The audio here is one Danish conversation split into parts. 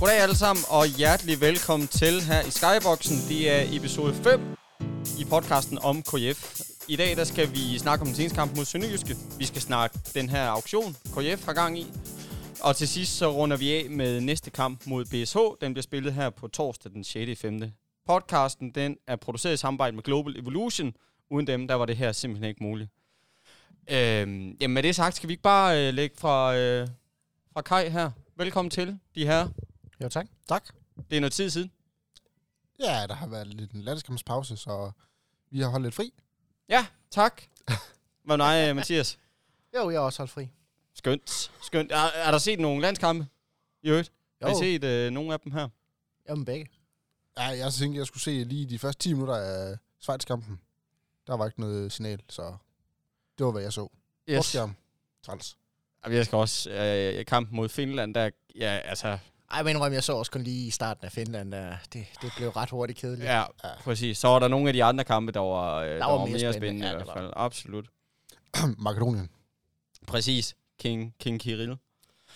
Goddag alle sammen, og hjertelig velkommen til her i Skyboxen. Det er episode 5 i podcasten om KF. I dag der skal vi snakke om den kamp mod Sønderjyske. Vi skal snakke den her auktion, KF har gang i. Og til sidst så runder vi af med næste kamp mod BSH. Den bliver spillet her på torsdag den 6. 5. Podcasten den er produceret i samarbejde med Global Evolution. Uden dem, der var det her simpelthen ikke muligt. Øhm, jamen med det sagt, skal vi ikke bare øh, lægge fra, øh, fra Kai her. Velkommen til, de her. Jo, tak. Tak. Det er noget tid siden. Ja, der har været lidt en landskampspause, så vi har holdt lidt fri. Ja, tak. Hvad med dig, Mathias? Jo, jeg er også holdt fri. Skønt. Skønt. Er, er der set nogle landskampe? I øvrigt? Har I Jo. set øh, nogle af dem her? Jamen begge. Ja, jeg tænkte, jeg skulle se lige de første 10 minutter af Schweiz-kampen. Der var ikke noget signal, så det var, hvad jeg så. Yes. Skærm. Træls. Jeg skal også... Øh, kampen mod Finland, der... Ja, altså... Ej, men indrømme, jeg så også kun lige i starten af Finland. Der, det, det blev ret hurtigt kedeligt. Ja, ja, præcis. Så var der nogle af de andre kampe, der var, øh, der var var mere mere spændende. spændende, Ja, i hvert fald. Absolut. Makedonien. Præcis. King, King Kirill.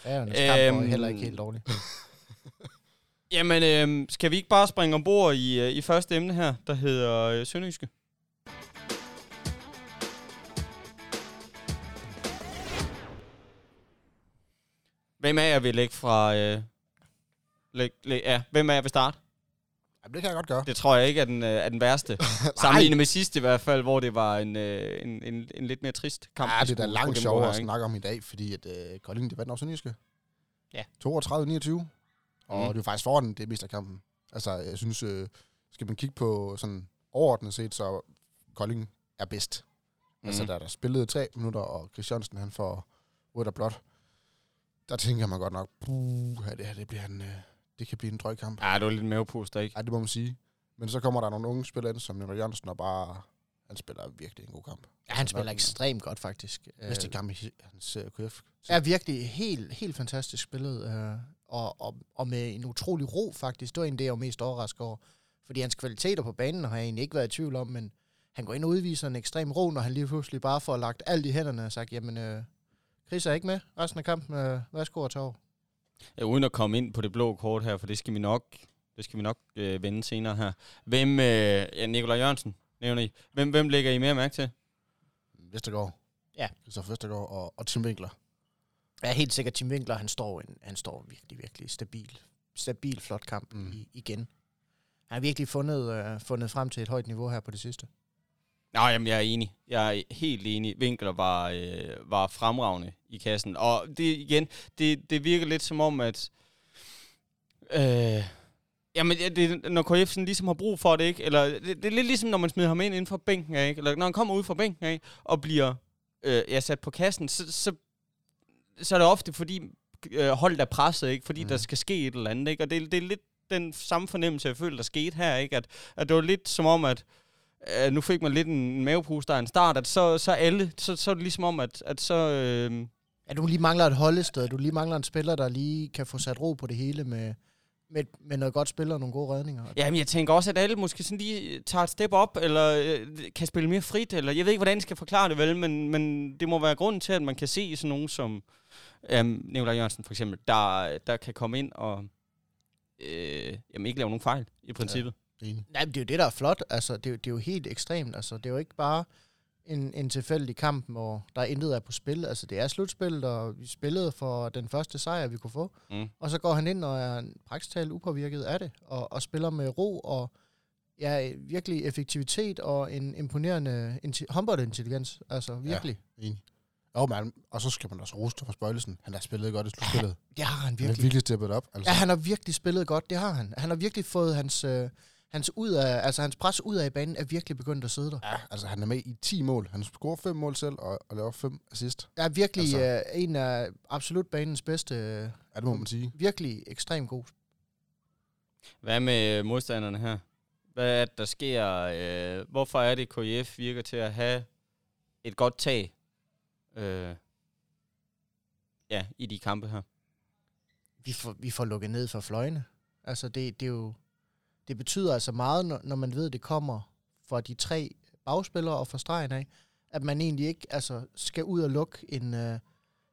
Ja, og kamp var Øhm, heller ikke helt dårligt. Jamen, øh, skal vi ikke bare springe ombord i, øh, i første emne her, der hedder øh, Sønderjyske? Hvem af jer vil lægge fra... Øh, læg, læg, ja, hvem af jer vil starte? Jamen, det kan jeg godt gøre. Det tror jeg ikke er den, øh, er den værste. Sammenlignet med sidste i hvert fald, hvor det var en, øh, en, en, en lidt mere trist kamp. Ja, det er da langt sjovere at snakke om i dag, fordi at øh, Kolding, det vandt over Sønderjyske. Ja. 32-29. Og Mm. det er jo faktisk foran det meste af kampen. Altså, jeg synes, øh, skal man kigge på sådan overordnet set, så Kolding er bedst. Mm. Altså, Mhm. da der spillede tre minutter, og Christiansen han får rødt og blot, der tænker man godt nok, puh, det her, det, bliver en, øh, det kan blive en drøgkamp. Ja, det var lidt mavepuster, ikke? Ja, det må man sige. Men så kommer der nogle unge spillere ind, som Nikolaj Jørgensen, og bare, han spiller virkelig en god kamp. Ja, han spiller ekstremt godt, faktisk. Næste kamp i hans KF. er virkelig helt, helt fantastisk spillet. Øh, og, og, og med en utrolig ro, faktisk. Det var en det, jeg var mest overrasket over. Fordi hans kvaliteter på banen har jeg egentlig ikke været i tvivl om, men han går ind og udviser en ekstrem ro, når han lige pludselig bare får lagt alt i hænderne og sagt, jamen, øh, Chris er ikke med resten af kampen. Øh, værsgo og tage over. Ja, uden at komme ind på det blå kort her, for det skal vi nok, det skal vi nok øh, vende senere her. Hvem, øh, ja, Nikolaj Jørgensen nævner I. Hvem, hvem lægger I mere mærke til? Vestergaard. Ja. Christoph Vestergaard og, og Tim Winkler. Jeg er helt sikker, Tim Winkler, han står, en, han står virkelig, virkelig stabil. Stabil, flot kamp mm. i, igen. Han har virkelig fundet, øh, fundet frem til et højt niveau her på det sidste. Nej, jamen, jeg er enig. Jeg er helt enig. Winkler var, øh, var fremragende i kassen. Og det igen, det, det virker lidt som om, at... Øh, jamen, ja, det, når KF sådan ligesom har brug for det, ikke? Eller det, det er lidt ligesom, når man smider ham ind inden for bænken, ikke? Eller når han kommer ud fra bænken, ikke? Og bliver øh, ja, sat på kassen, så, så, så er det ofte, fordi øh, holdet er presset, ikke? Fordi mm. Der skal ske et eller andet, ikke? Og det, det er lidt den samme fornemmelse, jeg føler, der skete her, ikke? At, at det var lidt som om, at øh, nu fik man lidt en mavepuster af en start, at så, så alle, så, så er det ligesom om, at, at så... Øh, Ja, du lige mangler et holdested. Du lige mangler en spiller, der lige kan få sat ro på det hele med, med, med noget godt spil og nogle gode redninger. Jamen, jeg tænker også, at alle måske sådan lige tager et step op, eller øh, kan spille mere frit, eller jeg ved ikke, hvordan jeg skal forklare det vel, men, men det må være grunden til, at man kan se sådan nogen som øh, Nikolaj Jørgensen for eksempel, der, der kan komme ind og øh, jamen, ikke lave nogen fejl, i princippet. Enig. Nej, men det er jo det, der er flot. Altså, det, er, jo- det er jo helt ekstremt. Altså, det er jo ikke bare en, en tilfældig kamp, hvor der intet er på spil. Altså, det er slutspillet, og vi spillede for den første sejr, vi kunne få. Mm. Og så går han ind og er praktisk talt upåvirket af det, og, og spiller med ro og ja, virkelig effektivitet og en imponerende inti- håndboldintelligens. Altså, virkelig. Enig. Jo, man, og så skal man også rose for Spøjlesen. Han har spillet godt i slutspillet. Det har han Han har virkelig. virkelig steppet op. Altså. Ja, han har virkelig spillet godt, det har han. Han har virkelig fået hans, øh, hans, ud af, altså, hans pres ud af i banen, er virkelig begyndt at sidde der. Ja, altså han er med i 10 mål. Han scorer 5 mål selv og, og laver 5 assist. Er virkelig Altså- øh, en af absolut banens bedste. Øh, Ja, det må man sige. virkelig ekstremt god. Hvad med modstanderne her? Hvad er det, der sker? Øh, hvorfor er det, KF virker til at have et godt tag øh, ja, i de kampe her? Vi får, vi får lukket ned for fløjene. Altså, det, det er jo... Det betyder altså meget, når, når man ved, at det kommer fra de tre bagspillere og fra stregen af, at man egentlig ikke altså, skal ud og lukke en, øh,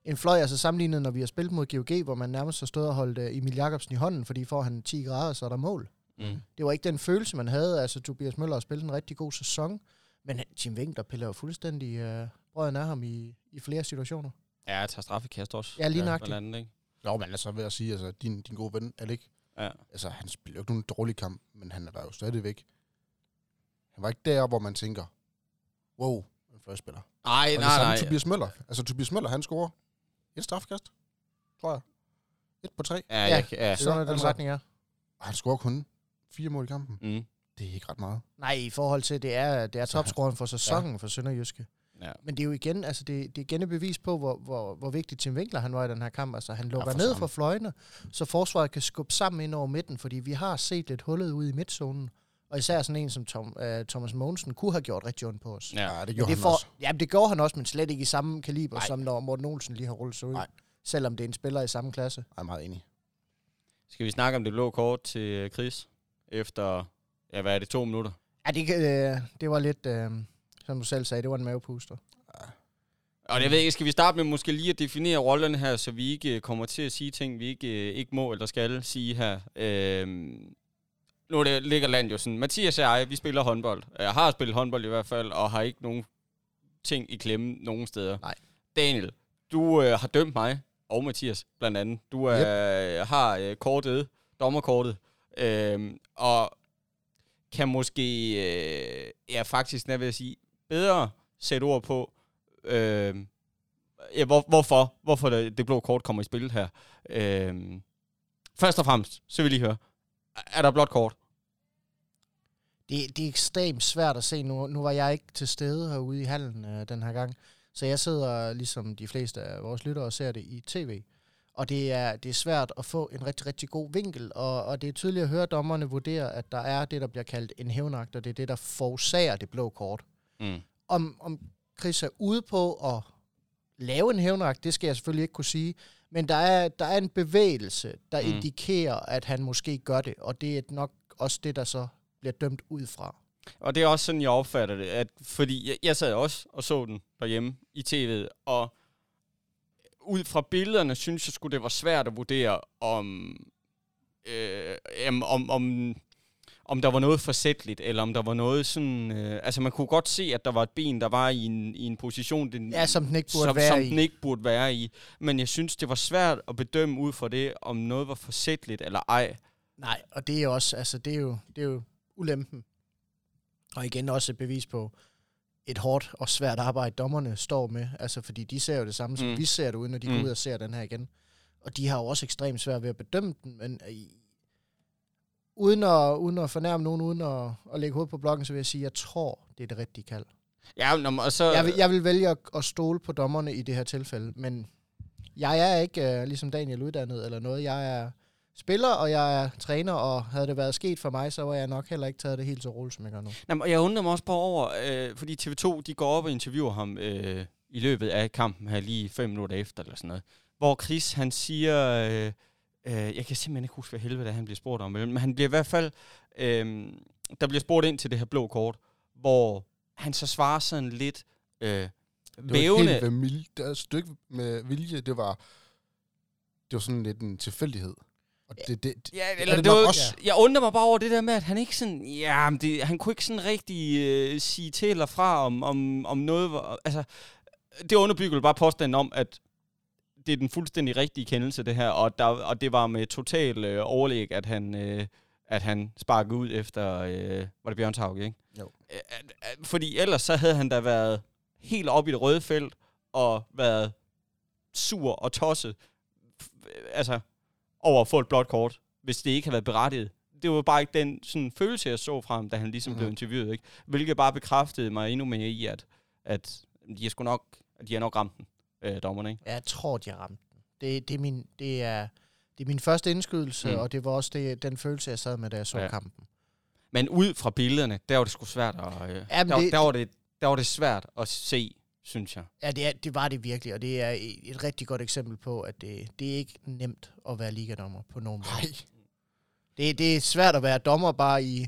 en fløj, altså sammenlignet, når vi har spillet mod GOG, hvor man nærmest har stået og holdt uh, Emil Jakobsen i hånden, fordi får han 10 grader, så er der mål. Mm. Det var ikke den følelse, man havde. Altså, Tobias Møller har spillet en rigtig god sæson, men Jim Winkler piller jo fuldstændig uh, brøden af ham i, i flere situationer. Ja, jeg tager straffekast også. Ja, lige Ja, nøjagtigt. blandt andet, ikke? Jo, men altså ved at sige, altså din, din gode ven, Alec, Ja. altså han spiller jo ikke nogen dårlig kamp, men han er der jo stadigvæk. Han var ikke der, hvor man tænker, wow, en fløjspiller. Nej, nej, nej. Tobias Møller. Altså Tobias Møller, han scorer et strafkast, tror jeg. Et på tre. Ja, Ja. jeg, ja. Sådan er den altså- retning er. Og han scorer kun fire mål i kampen. Mm. Det er ikke ret meget. Nej, i forhold til, det er, det er Så topscoren for sæsonen ja. for Sønderjyske. Ja. Men det er jo igen, altså det, det er igen et bevis på, hvor, hvor, hvor vigtig Tim Winkler han var i den her kamp. Altså han lukker for ned fra fløjene, så forsvaret kan skubbe sammen ind over midten, fordi vi har set lidt hullet ud i midtzonen. Og især sådan en som Tom, uh, Thomas Mogensen kunne have gjort rigtig ondt på os. ja. Ja, det Men gjorde det, han får, også. jamen, det gjorde han også, men slet ikke i samme kaliber, Nej. som når Morten Olsen lige har rullet sig ud. Nej. Selvom det er en spiller i samme klasse. Jeg er meget enig. Skal vi snakke om det blå kort til øh, Chris? Efter, ja, hvad er det, to minutter? Ja, det, øh, det var lidt, øh, som du selv sagde, det var en mavepuster. Og jeg ved ikke, skal vi starte med måske lige at definere rollerne her, så vi ikke øh, kommer til at sige ting, vi ikke, øh, ikke må eller skal sige her. Øhm, nu det, ligger land jo sådan, Mathias og jeg, vi spiller håndbold. Jeg har spillet håndbold i hvert fald, og har ikke nogen ting i klemme nogen steder. Nej. Daniel, du øh, har dømt mig, og Mathias blandt andet. Du øh, har øh, kortet, dommerkortet, øh, og kan måske, øh, ja faktisk, hvad vil jeg sige, bedre sætte ord på, øh, ja, hvor, hvorfor, hvorfor det, det blå kort kommer i spil her. Øh, først og fremmest, så vil jeg lige høre, er der blåt kort? Det, det er ekstremt svært at se. Nu, nu var jeg ikke til stede herude i hallen øh, den her gang. Så jeg sidder, ligesom de fleste af vores lyttere, og ser det i tv. Og det er, det er svært at få en rigtig, rigtig god vinkel. Og, og det er tydeligt at høre dommerne vurdere, at der er det, der bliver kaldt en hævnagt, og det er det, der forårsager det blå kort. Mm. Om, om Chris er ude på at lave en hævnagt, det skal jeg selvfølgelig ikke kunne sige. Men der er, der er en bevægelse, der Mm. indikerer, at han måske gør det. Og det er nok også det, der så bliver dømt ud fra. Og det er også sådan, jeg opfatter det, at, fordi jeg, jeg sad også og så den derhjemme i tv'et, og ud fra billederne synes jeg skulle det var svært at vurdere, om, øh, om, om, om der var noget forsætteligt, eller om der var noget sådan... Øh, altså, man kunne godt se, at der var et ben, der var i en, i en position, den, Ja, som den ikke burde som, være som i. den ikke burde være i. Men jeg synes, det var svært at bedømme ud fra det, om noget var forsætligt eller ej. Nej, og det er også, altså det er jo, det er jo ulempen. Og igen også et bevis på et hårdt og svært arbejde, dommerne står med. Altså fordi de ser jo det samme, som Mm. vi ser det, uden at de Mm. går ud og ser den her igen. Og de har jo også ekstremt svært ved at bedømme den, men uden at, uden at fornærme nogen, uden at, at lægge hovedet på blokken, så vil jeg sige, at jeg tror, det er det rigtige kald. Ja, men- og så... Jeg vil, jeg vil vælge at, at stole på dommerne i det her tilfælde, men jeg er ikke uh, ligesom Daniel uddannet eller noget. Jeg er spiller, og jeg er træner, og havde det været sket for mig, så var jeg nok heller ikke taget det helt så roligt, som jeg gør nu. Jamen, jeg undrer mig også bare over, øh, fordi TV2 de går op og interviewer ham øh, i løbet af kampen her lige fem minutter efter eller sådan noget. Hvor Chris han siger, øh, øh, jeg kan simpelthen ikke huske, hvad helvede han bliver spurgt om, men han bliver i hvert fald, øh, der bliver spurgt ind til det her blå kort, hvor han så svarer sådan lidt øh, Det var vævende. helt det er et stykke med vilje. Det var, det var sådan lidt en tilfældighed. Og det, det, Ja, eller er det, det var, også. Jeg undrer mig bare over det der med, at han ikke sådan... Ja, det, han kunne ikke sådan rigtig øh, sige til eller fra om, om, om noget... Var, altså, det underbygger bare påstanden om, at det er den fuldstændig rigtige kendelse, det her, og, der, og det var med total øh, overlæg, at han, øh, at han sparkede ud efter... Øh, var det Bjørn Tauke, ikke? Jo. Øh, fordi ellers så havde han da været helt op i det røde felt, og været sur og tosset. F- Altså, over at få et blåt kort, hvis det ikke havde været berettiget. Det var bare ikke den sådan, følelse, jeg så fra ham, da han ligesom mm. blev Mhm. interviewet. Ikke? Hvilket bare bekræftede mig endnu mere i, at, at de har sgu nok, at de har nok ramt den, øh, dommerne. Ikke? Jeg tror, de har ramt den. Det, det, er, min, det, er, det er min første indskydelse, Mm. og det var også det, den følelse, jeg sad med, da jeg så Ja. ja. kampen. Men ud fra billederne, der var det sgu svært at, øh, Jamen, der, det- der, var det, der var det svært at se, synes jeg. Ja, det, er, det var det virkelig, og det er et, rigtig godt eksempel på, at det, det er ikke nemt at være ligadommer på nogen måde. nej. Det, det er svært at være dommer bare i,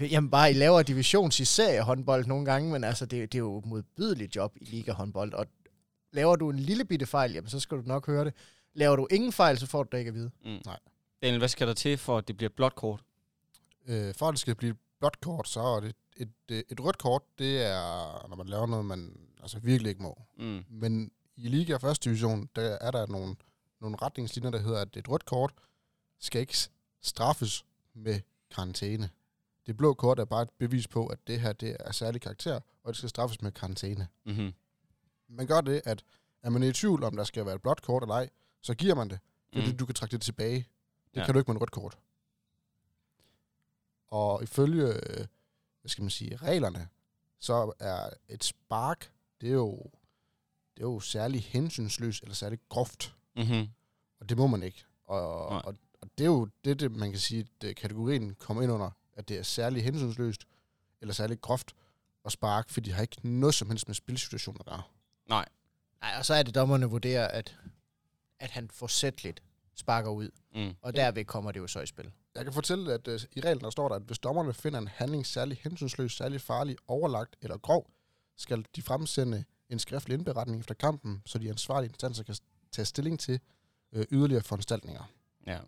jamen bare i lavere divisions i seriehåndbold nogle gange, men altså det, det er jo et modbydeligt job i ligahåndbold, og laver du en lille bitte fejl, jamen så skal du nok høre det. Laver du ingen fejl, så får du det ikke at vide. Mm. Nej. Daniel, hvad skal der til, for at det bliver et blåt kort? Øh, for at det skal blive et blåt kort, så er det et, et, et rødt kort, det er, når man laver noget, man altså virkelig ikke må. Mm. Men i Liga 1. division, der er der nogle, nogle retningslinjer, der hedder, at et rødt kort skal ikke straffes med karantæne. Det blå kort er bare et bevis på, at det her det er særlig karakter, og det skal straffes med karantæne. Mm-hmm. Man gør det, at er man i tvivl om, der skal være et blåt kort eller ej, så giver man det. Fordi Mm. du kan trække det tilbage. Det Ja. kan du ikke med et rødt kort. Og ifølge, øh, hvad skal man sige, reglerne, så er et spark, det er jo, det er jo særlig hensynsløst eller særlig groft. Mm-hmm. Og det må man ikke. Og, Nej. og, og det er jo det, det, man kan sige, at kategorien kommer ind under, at det er særlig hensynsløst eller særlig groft at sparke, fordi de har ikke noget som helst med spilsituationer at gøre. Nej. Nej, og så er det dommerne vurderer, at, at han forsætligt sparker ud. Mm. Og derved kommer det jo så i spil. Jeg kan fortælle, at øh, i reglen der står der, at hvis dommerne finder en handling særlig hensynsløs, særlig farlig, overlagt eller grov, skal de fremsende en skriftlig indberetning efter kampen, så de ansvarlige instanser kan tage stilling til øh, yderligere foranstaltninger. Ja.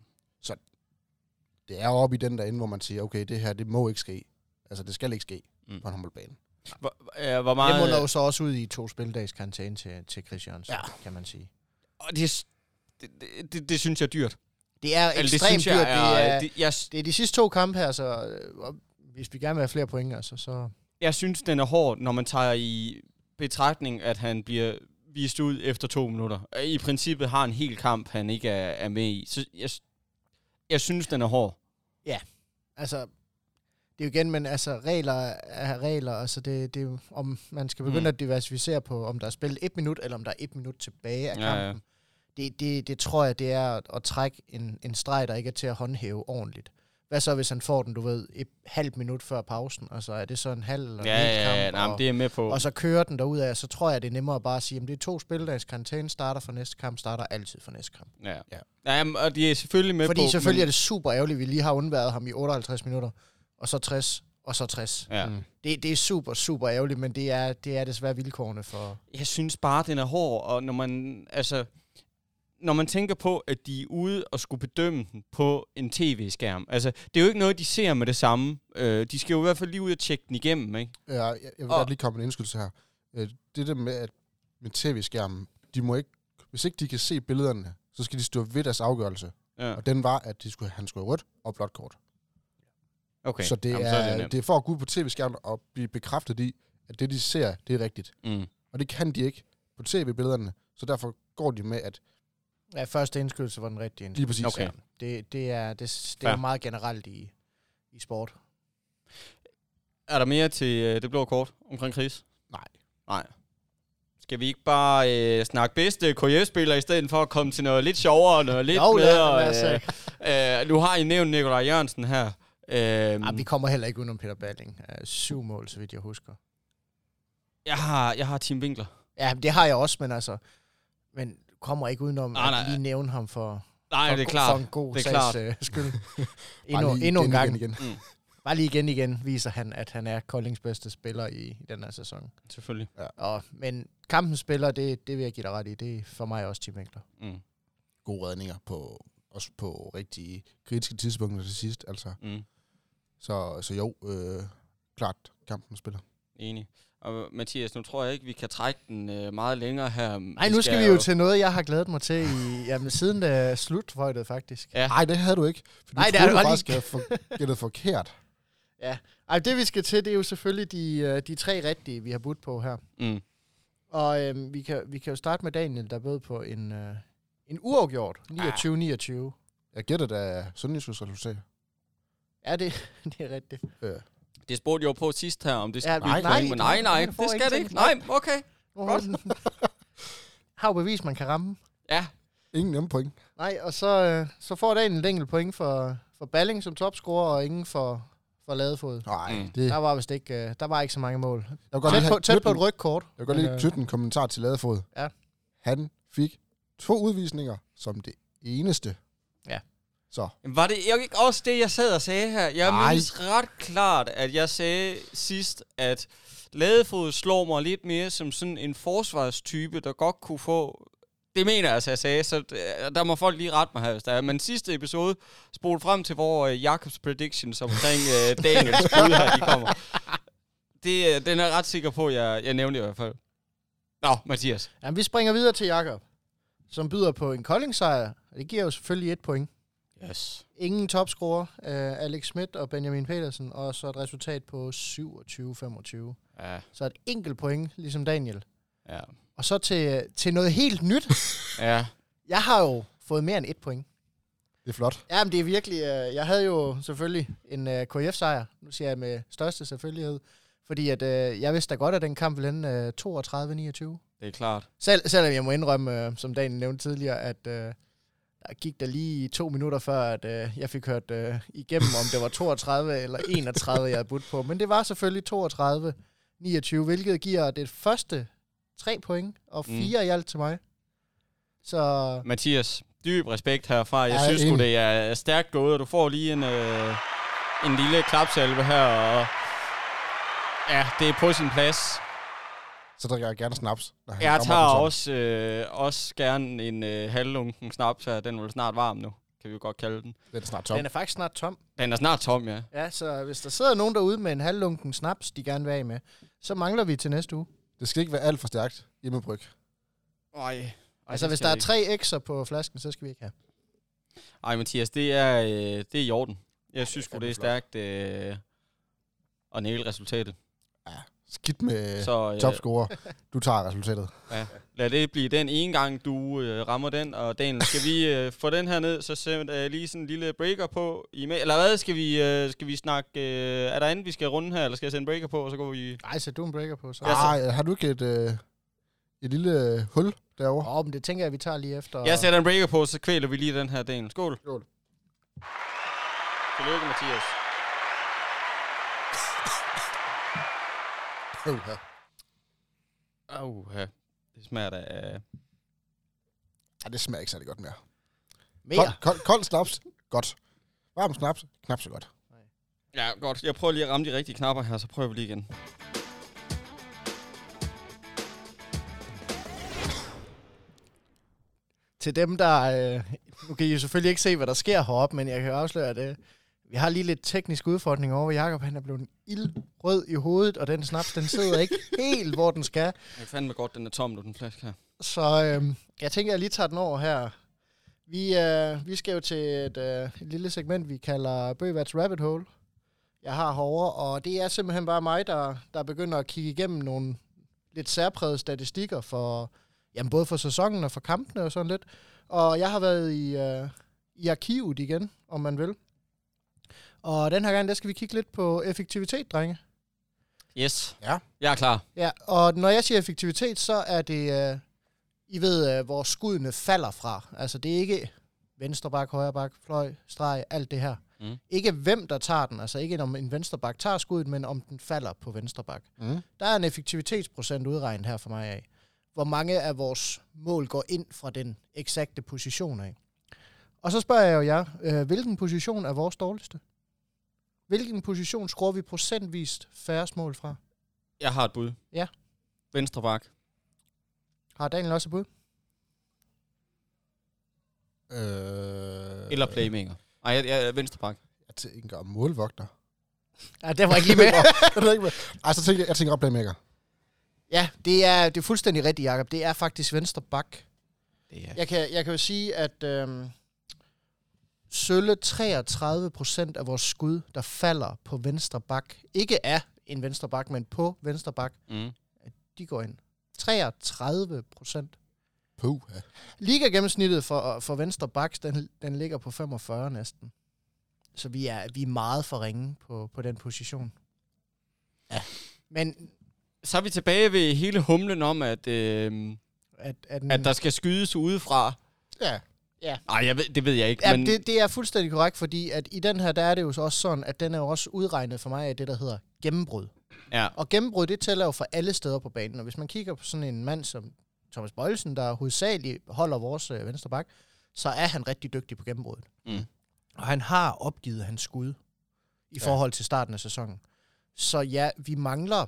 Det er oppe i den der ende, hvor man siger, okay, det her, det må ikke ske. Altså, det skal ikke ske Mm. på en håndboldbane. Hvor, øh, hvor Det meget... munder jo så også ud i to spildags karantæne til, til Chris Jørgensen, Ja. kan man sige. Og det, det, det, det, det synes jeg er dyrt. Det er Eller ekstremt det synes jeg dyrt. er, det, er, det, jeg, det er de sidste to kampe her, så øh, og hvis vi gerne vil have flere point, altså, så... jeg synes, den er hård, når man tager i betragtning, at han bliver vist ud efter to minutter. I princippet har en hel kamp, han ikke er, er med i. Så jeg, jeg synes, den er hård. Altså, det er jo igen, men altså, regler er regler. Altså, det, det er om man skal begynde Mm. at diversificere på, om der er spillet et minut, eller om der er et minut tilbage af Ja, kampen. ja. Ja, ja. Det, det, det tror jeg, det er at, at trække en, en streg, der ikke er til at håndhæve ordentligt. Hvad så, hvis han får den, du ved, et halvt minut før pausen? Altså, er det så en halv eller Ja, en ja, ja, kamp? nej, og, det er med på. og så kører den derud af, så tror jeg, det er nemmere at bare sige, at det er to spildags karantæne, starter for næste kamp, starter altid for næste kamp. Ja. Ja. ja. og de er selvfølgelig med Fordi på... selvfølgelig men, er det super ærgerligt, at vi lige har undværet ham i 58 minutter, og så 60, og så 60. Ja. Mm. Det, det er super, super ærgerligt, men det er, det er desværre vilkårene for... Jeg synes bare, den er hård, og når man, altså, når man tænker på, at de er ude og skulle bedømme den på en tv-skærm, altså, det er jo ikke noget, de ser med det samme. Øh, de skal jo i hvert fald lige ud og tjekke den igennem, ikke? Ja, jeg, jeg vil Og- godt lige komme med en indskydelse her. Øh, Det der med, at med tv-skærmen, de må ikke, hvis ikke de kan se billederne, så skal de stå ved deres afgørelse. Ja. Og den var, at de skulle, han skulle have rødt og blåt kort. Okay. Så det, Jamen, er, så er det, det, er, for at gå ud på tv-skærmen og blive bekræftet i, at det, de ser, det er rigtigt. Mm. Og det kan de ikke på tv-billederne, så derfor går de med, at Ja, første indskydelse var den rigtige lige præcis. Okay. Ja, det, det, er, det, det er jo meget generelt i, i sport. Er der mere til øh, det blå kort omkring Chris? Nej. Nej. Skal vi ikke bare øh, snakke bedste KF-spiller, i stedet for at komme til noget lidt sjovere, noget lidt Jo, lad os, øh, øh, nu har I nævnt Nikolaj Jørgensen her. Øh, Ja, vi kommer heller ikke udenom Peter Balling. Uh, syv mål, så vidt jeg husker. jeg, har, jeg har Tim Winkler. Ja, det har jeg også, men altså... Men kommer ikke udenom Nej, at lige nævne ham for, Nej, for, det er for klart. en god Det er klart. sags uh, skyld. Bare endnu, lige endnu en igen, gang. Igen, igen. Mm, Bare lige igen igen viser han, at han er Koldings bedste spiller i, i den her sæson. selvfølgelig. Og, men kampens spiller, det, det vil jeg give dig ret i. Det er for mig også Tim Winkler. Mm, Gode redninger på, også på rigtig kritiske tidspunkter til sidst. Altså. mm, Så, så jo, øh, klart kampen spiller. enig. Og Mathias, nu tror jeg ikke, vi kan trække den øh, meget længere her. Nej, nu skal vi jo til noget, jeg har gledet mig til i, jamen, siden uh, slutvøjtet, faktisk. Ja. Nej, det havde du ikke. For Nej, du det er du faktisk, jeg for, gættede forkert. Ej, det vi skal til, det er jo selvfølgelig de, øh, de tre rigtige, vi har budt på her. Mm. Og øhm, vi, kan, vi kan jo starte med Daniel, der bød på en, øh, en uafgjort. 29-29. Jeg gætter da Sønderjyskets resultat. Ja, det, det er rigtigt. Øh, Det spurgte jeg jo på sidst her, om det Ja, skulle nej, nej, nej, du får det skal det ikke. Nej, okay. Godt. har jo bevist, man kan ramme. Ja, ingen nemme point. Nej, og så, øh, så får Daniel et enkelt point for, for Balling som topscorer, og ingen for, for Ladefod. Nej, Mm. det, Der var vist ikke, øh, der var ikke så mange mål. jeg vil godt Tæt lige på, tæt på et knytte- rødt kort. Jeg vil godt lige Men, øh, knytte en kommentar til Ladefod. Ja. Han fik to udvisninger som det eneste. Ja. Så, Var det ikke også det, jeg sad og sagde her? Jeg Nej. mindes ret klart, at jeg sagde sidst, at Ladefod slår mig lidt mere som sådan en forsvarstype, der godt kunne få... Det mener jeg altså, jeg sagde, så øh, der må folk lige rette mig her, hvis der er. Men sidste episode spol frem til, hvor uh, Jacobs predictions omkring uh, Daniels bud her, de kommer. Det, øh, den er jeg ret sikker på, jeg, jeg nævnte i hvert fald. Nå, Mathias. Jamen, vi springer videre til Jakob, som byder på en Kolding-sejr. Det giver jo selvfølgelig et point. Yes. Ingen topscorer, uh, Alex Schmidt og Benjamin Petersen, og så et resultat på 27-25. Ja, Så et enkelt point, ligesom Daniel. ja. Og så til, til noget helt nyt. Ja, Jeg har jo fået mere end et point. det er flot. Jamen, det er virkelig... Uh, jeg havde jo selvfølgelig en uh, KF-sejr. Nu siger jeg med største selvfølgelighed. Fordi at, uh, jeg vidste da godt, at den kamp ville ende uh, 32-29. det er klart. Selv, selvom jeg må indrømme, uh, som Daniel nævnte tidligere, at uh, der gik der lige to minutter før, at uh, jeg fik hørt uh, igennem, om det var 32 eller 31, jeg havde budt på. Men det var selvfølgelig 32-29, hvilket giver det første tre point, og Mm. fire i alt til mig. Så Mathias, dyb respekt herfra. Jeg Ja, synes sgu, det er stærkt gået, og du får lige en, øh, en lille klapsalve her, og ja, det er på sin plads. Så drikker jeg gerne snaps. når han Jeg tager også, øh, også gerne en øh, halvlunken snaps her. Den er vel snart varm nu, kan vi jo godt kalde den. Den er snart tom. den er faktisk snart tom. Den er snart tom, ja. Ja, så hvis der sidder nogen derude med en halvlunken snaps, de gerne vil af med, så mangler vi til næste uge. Det skal ikke være alt for stærkt hjemmebryg. Ej. Altså, hvis der er tre X'er på flasken, så skal vi ikke have. Ej, Mathias, det er, øh, det er i orden. Jeg synes det er det er stærkt øh, at næle resultatet. Skidt med Så øh, topscorer. Du tager resultatet. Lad det blive den ene gang, du øh, rammer den. Og Daniel, skal vi øh, få den her ned, så sæt øh, lige sådan en lille breaker på. I med, eller hvad, skal vi, øh, skal vi snakke... Øh, er der andet, vi skal runde her, eller skal jeg sætte en breaker på, og så går vi... Nej, så du en breaker på, så. Ja, så- Ej, har du ikke et, øh, et lille øh, hul derovre? Åh, men det tænker jeg, vi tager lige efter. Jeg sætter en breaker på, så kvæler vi lige den her del. Skål. Skål. Tillykke, Mathias. Uh, ja. Au, ja. Det smager da af... Ej, det smager ikke særlig godt mere. Mere. Kold, kold, kold snaps, godt. Varm snaps, knap så godt. Ja, godt. Jeg prøver lige at ramme de rigtige knapper her, så prøver vi lige igen. Til dem, der... Øh, nu kan I jo selvfølgelig ikke se, hvad der sker heroppe, men jeg kan afsløre, at øh, vi har lige lidt teknisk udfordring over, Jacob han er blevet ildrød i hovedet, og den snaps, den sidder ikke helt, hvor den skal. Jeg fandme godt, den er tom nu, den flaske her. Så øh, jeg tænker, jeg lige tager den over her. Vi, øh, vi skal jo til et, øh, et lille segment, vi kalder Bøvats Rabbit Hole. Jeg har herovre, og det er simpelthen bare mig, der, der begynder at kigge igennem nogle lidt særprægede statistikker for, jamen både for sæsonen og for kampene og sådan lidt. Og jeg har været i, øh, i arkivet igen, om man vil. Og den her gang, der skal vi kigge lidt på effektivitet, drenge. Yes. Ja. Jeg er klar. Ja, og når jeg siger effektivitet, så er det, øh, I ved, øh, hvor skuddene falder fra. Altså, det er ikke venstre bak, højre bak, fløj, streg, alt det her. Mm. Ikke hvem, der tager den. Altså ikke om en venstre bak tager skuddet, men om den falder på venstre bak. Mm. Der er en effektivitetsprocent udregnet her for mig af. Hvor mange af vores mål går ind fra den eksakte position af. Og så spørger jeg jo jer, øh, hvilken position er vores dårligste? Hvilken position skruer vi procentvist færrest mål fra? Jeg har et bud. Ja. Venstre bak. Har Daniel også et bud? Øh, Eller playmaker. Nej, jeg, jeg er venstre bak. Jeg tænker målvogter. Ja, det var ikke lige med. Ej, så tænker jeg, jeg tænker op playmaker. ja, det er, det er fuldstændig rigtigt, Jacob. Det er faktisk venstre bak. Det er... Jeg kan, jeg kan jo sige, at øhm, sølle 33 procent af vores skud, der falder på venstre bak, ikke er en venstre bak, men på venstre bak, Mm. de går ind. 33 procent. Puh, ja. Liga gennemsnittet for, for venstre baks, den, den ligger på 45 næsten. Så vi er, vi er meget for ringe på, på den position. Ja. Men Så er vi tilbage ved hele humlen om, at, øh, at, at, den, at der skal skydes udefra. Ja, Nej, jeg ved, det ved jeg ikke, Ja, men... det, det er fuldstændig korrekt, fordi at i den her, der er det jo så også sådan, at den er jo også udregnet for mig af det, der hedder gennembrud. Ja. Og gennembrud, det tæller jo for alle steder på banen. Og hvis man kigger på sådan en mand som Thomas Bøjelsen, der hovedsageligt holder vores øh, venstre bak, så er han rigtig dygtig på gennembruddet. Mm. Og han har opgivet hans skud i Ja. forhold til starten af sæsonen. Så ja, vi mangler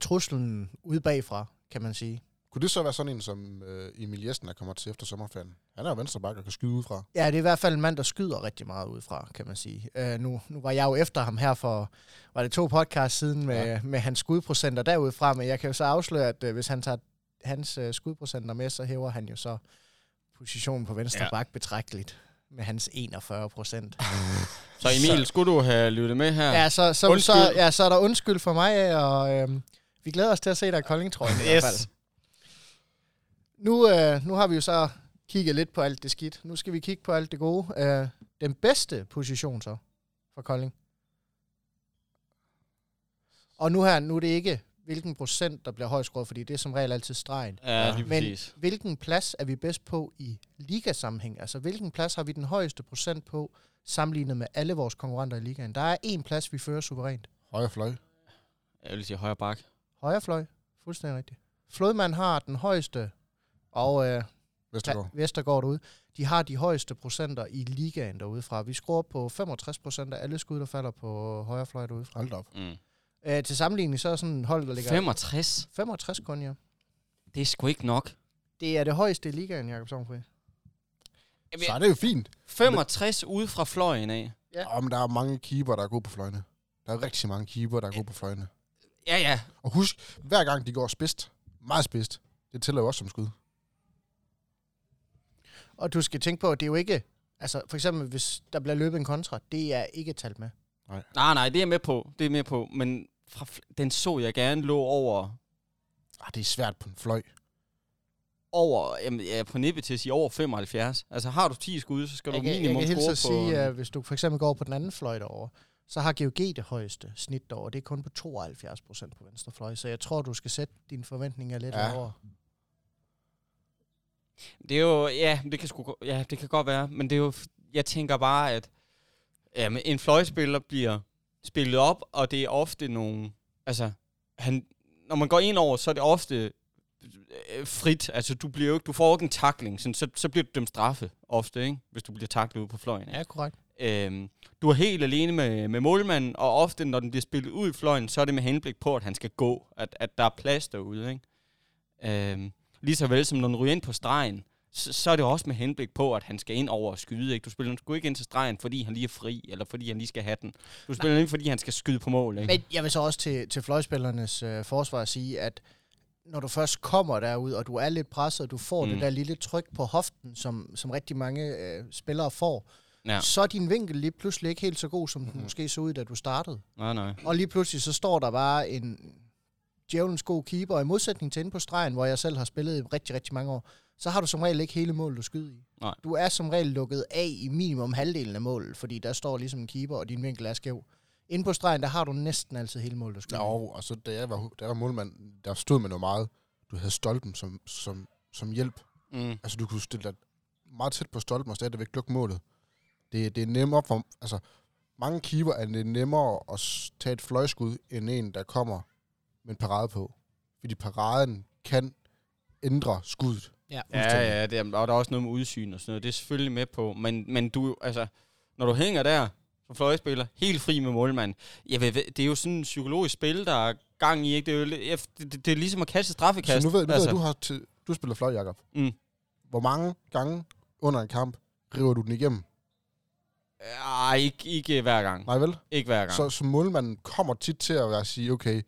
truslen ude bagfra, kan man sige. Kunne det så være sådan en, som øh, Emil Jessen er kommer til efter sommerferien? Han er jo venstreback og kan skyde udefra. Ja, det er i hvert fald en mand, der skyder rigtig meget udefra, kan man sige. Uh, nu, nu var jeg jo efter ham her for, var det to podcasts siden med, Ja. med hans skudprocenter derudfra, men jeg kan jo så afsløre, at uh, hvis han tager hans uh, skudprocenter med, så hæver han jo så positionen på venstre Ja. bak betragteligt med hans 41 procent. Så Emil, skulle du have lyttet med her? Ja, så, så, Undskyld. så, ja, så er der undskyld for mig, og øhm, vi glæder os til at se dig i Kolding, tror jeg i hvert fald. Nu, øh, nu har vi jo så kigget lidt på alt det skidt. Nu skal vi kigge på alt det gode. Øh, den bedste position så for Kolding. Og nu her, nu er det ikke, hvilken procent, der bliver højt skåret, fordi det er som regel altid stregen. Ja, lige Men præcis. hvilken plads er vi bedst på i ligasammenhæng? Altså, hvilken plads har vi den højeste procent på, sammenlignet med alle vores konkurrenter i ligaen? Der er en plads, vi fører suverænt. Højre fløj. Jeg vil sige højre bak. Højre fløj. Fuldstændig rigtigt. Flodmand har den højeste, og øh, Vestergaard. Vestergaard derude, de har de højeste procenter i ligaen derude fra. Vi scorer på 65 procent af alle skud, der falder på højre fløj derude fra. Hold op. Mm. Øh, til sammenligning, så er sådan en hold, der ligger 65? 65 kun, ja. Det er sgu ikke nok. Det er det højeste i ligaen, Jakob Sovnfri. Så er det jo fint. 65 ude fra fløjen af. Ja. Ja. men der er mange keeper, der er gode på fløjene. Der er rigtig mange keeper, der er gode på fløjene. Ja, ja. Og husk, hver gang de går spidst, meget spidst, det tæller jo også som skud. Og du skal tænke på, at det er jo ikke... Altså, for eksempel, hvis der bliver løbet en kontra, det er ikke talt med. Nej, nej, det er jeg med på. Det er jeg med på. Men fra, den så jeg gerne lå over, Ah, det er svært på en fløj. over jamen, ja, på nippet til at sige over 75. Altså har du 10 skud, så skal Jeg du kan, jeg minimum kan hilse score at på... sige, at hvis du for eksempel går over på den anden fløj derovre, så har GOG det højeste snit derovre. Det er kun på 72 procent på venstre fløj, så jeg tror, du skal sætte dine forventninger lidt Ja. over. Det er jo, ja, det kan, sgu, ja, det kan godt være, men det er jo, jeg tænker bare, at jamen, en fløjspiller bliver spillet op, og det er ofte nogle, altså, han, når man går ind over, så er det ofte øh, frit, altså du bliver jo ikke, du får ikke en takling, sådan, så, så bliver du dømt straffe ofte, ikke? hvis du bliver taklet ude på fløjen. Ja, korrekt. Øhm, du er helt alene med, med målmanden, og ofte, når den bliver spillet ud i fløjen, så er det med henblik på, at han skal gå, at, at der er plads derude. Ikke? Øhm, lige så vel som når den ryger ind på stregen, så, så er det også med henblik på, at han skal ind over og skyde. Ikke? Du spiller sgu ikke ind til stregen, fordi han lige er fri, eller fordi han lige skal have den. Du spiller ikke, fordi han skal skyde på mål. Ikke? Men jeg vil så også til, til fløjspillernes øh, forsvar sige, at når du først kommer derud, og du er lidt presset, og du får mm. Mm. det der lille tryk på hoften, som, som rigtig mange øh, spillere får, Ja. så er din vinkel lige pludselig ikke helt så god, som den Mhm. måske så ud, da du startede. Nej, nej. Og lige pludselig så står der bare en djævelens god keeper, og i modsætning til inde på stregen, hvor jeg selv har spillet i rigtig, rigtig mange år, så har du som regel ikke hele målet, du skyder i. Nej. Du er som regel lukket af i minimum halvdelen af målet, fordi der står ligesom en keeper, og din vinkel er skæv. Inde på stregen, der har du næsten altid hele målet, du skyder i. Ja, og, så da jeg var, da jeg var målmand, der stod man jo meget. Du havde stolpen som, som, som hjælp. Mm. Altså, du kunne stille dig meget tæt på stolpen og stadigvæk lukke målet. Det, det er nemmere for... Altså, mange keeper er det nemmere at tage et fløjskud, end en, der kommer med en parade på. Fordi paraden kan ændre skuddet. Ja. Ja, ja, det er, og der er også noget med udsyn og sådan noget. Det er selvfølgelig med på. Men, men du, altså, når du hænger der som fløjspiller, helt fri med målmand, jeg ved, det er jo sådan en psykologisk spil, der er gang i, ikke? Det er, jo, lidt- det, det, det er ligesom at kaste straffekast. Så nu ved, nu altså. ved du har til, du spiller fløj, Jacob. Mm. Hvor mange gange under en kamp river du den igennem? Ej, ikke, ikke hver gang. Nej vel? Ikke hver gang. Så, så målmanden kommer tit til at sige, okay,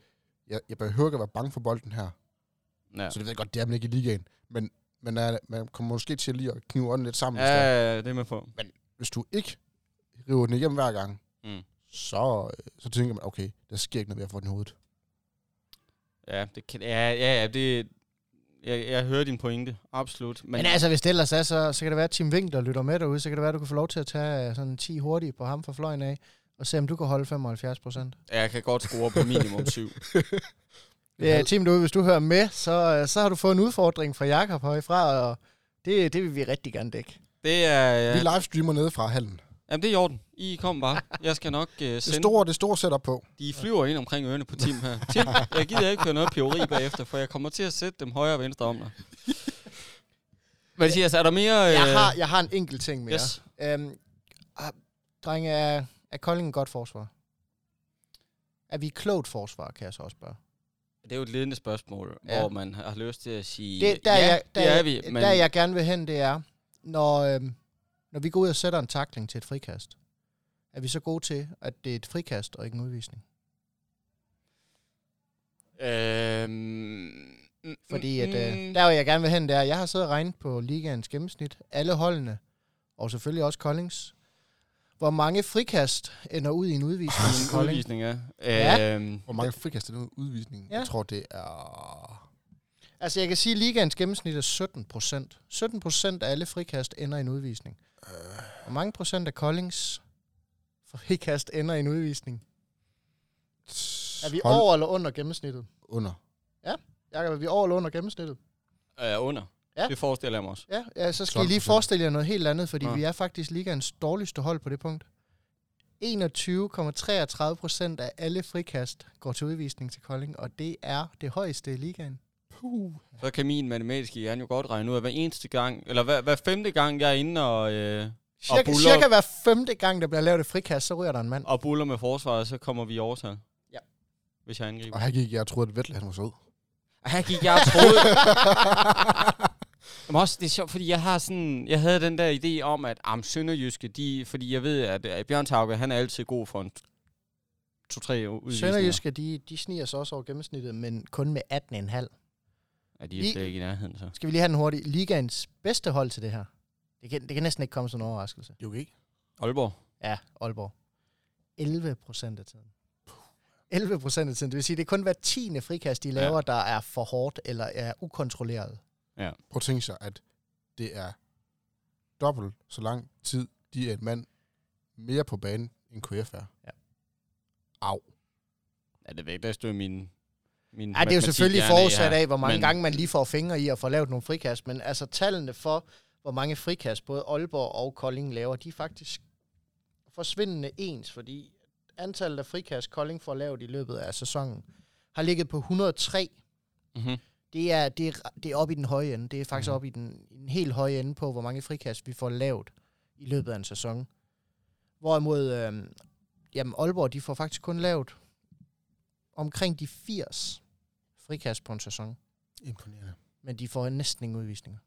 jeg, jeg behøver ikke at være bange for bolden her. ja. Så det ved jeg godt, det er man ikke i ligaen. Men, men uh, man kommer måske til lige at knive ånden lidt sammen. ja, er. ja, det er med på. Hvis du ikke river den igennem hver gang, Mm. så, øh, så tænker man, okay, der sker ikke noget ved at få den i hovedet. Ja, det kan, ja, ja, ja, det, jeg, jeg hører din pointe, absolut. Men, Men altså, hvis det ellers er, så, så kan det være, at Tim Wink, der lytter med derude, så kan det være, at du kan få lov til at tage øh, sådan 10 hurtige på ham fra fløjen af, og se, om du kan holde 75 procent. jeg kan godt score på minimum syv. Det er Tim derude, hvis du hører med, så, øh, så har du fået en udfordring fra Jakob højfra, og det, det vil vi rigtig gerne dække. Det er, Vi ja, livestreamer nede fra hallen. jamen, det er i orden. I kom bare. Jeg skal nok uh, Det sende... store, det store setup på. De flyver ind omkring ørerne på Tim her. Tim, jeg gider ikke høre noget piveri bagefter, for jeg kommer til at sætte dem højre og venstre om dig. Hvad siger jeg, så er der mere... Jeg øh, har, jeg har en enkelt ting mere. Yes. Øhm, Drenge, er, Kolding et godt forsvar? Er vi et klogt forsvar, kan jeg så også spørge. Det er jo et ledende spørgsmål, Ja. hvor man har lyst til at sige, Det, der, ja, jeg, der, det er vi, men Der jeg gerne vil hen, det er, når, øhm, når vi går ud og sætter en takling til et frikast, er vi så gode til, at det er et frikast og ikke en udvisning? Øhm, mm, Fordi at, øh, mm, der hvor jeg gerne vil hen, det er, jeg har siddet og regnet på ligaens gennemsnit, alle holdene, og selvfølgelig også Koldings, hvor mange frikast ender ud i en udvisning i en Kolding. udvisning, ja. Ja. Øhm, Hvor mange frikast er det nu udvisning? Ja. Jeg tror, det er... Altså jeg kan sige, at ligaens gennemsnit er 17 procent. 17 procent af alle frikast ender i en udvisning. Øh, Hvor mange procent af Koldings frikast ender i en udvisning? Er vi hold over eller under gennemsnittet? Under. Jakob, er vi over eller under gennemsnittet? er under. Ja. Det forestiller jeg mig også. Ja, ja så skal I lige 12%. forestille jer noget helt andet, fordi Ja. vi er faktisk ligaens dårligste hold på det punkt. 21,33 procent af alle frikast går til udvisning til Kolding, og det er det højeste i ligaen. Puh. Så kan min matematiske hjerne jo godt regne ud, at hver eneste gang, eller hver, hver femte gang, jeg er inde og, øh, Cirka, buller- cirka hver femte gang, der bliver lavet et frikast, så ryger der en mand. og buller med forsvaret, så kommer vi i overtal. Ja. Hvis jeg angriber. Og her gik jeg, troede, at Vettel han var sød. Og her gik jeg og troede... Men også, det er sjovt, fordi jeg har sådan, jeg havde den der idé om, at am Sønderjyske, de, fordi jeg ved, at, at Bjørn Tauke, han er altid god for en to-tre udvisninger. Sønderjyske, de, de sniger sig også over gennemsnittet, men kun med 18,5. Ja, de er slet ikke i nærheden, så. Skal vi lige have den hurtigt. Ligaens bedste hold til det her. Det kan, det kan næsten ikke komme som en overraskelse. Jo, ikke? Aalborg. Ja, Aalborg. 11 procent af tiden. 11 procent af tiden. Det vil sige, det er kun hver tiende frikast, de laver, ja. der er for hårdt eller er ukontrolleret. Prøv at tænke sig, at det er dobbelt så lang tid, de er en mand mere på banen, end KF er. Ja. Au. Ja, det jeg, der stod min, min Ja, det er jo selvfølgelig forudsat af, hvor mange men- gange man lige får fingre i at få lavet nogle frikast, men altså tallene for, hvor mange frikast både Aalborg og Kolding laver, de er faktisk forsvindende ens, fordi antallet af frikast, Kolding får lavet i løbet af sæsonen, har ligget på 103 Mhm. Det er, det, er, det er oppe i den høje ende. Det er faktisk mm. oppe i den, den helt høje ende på, hvor mange frikast vi får lavet i løbet af en sæson. Hvorimod, øh, jamen Aalborg, de får faktisk kun lavet omkring de 80 frikast på en sæson. Imponerende. Men de får næsten ingen udvisninger.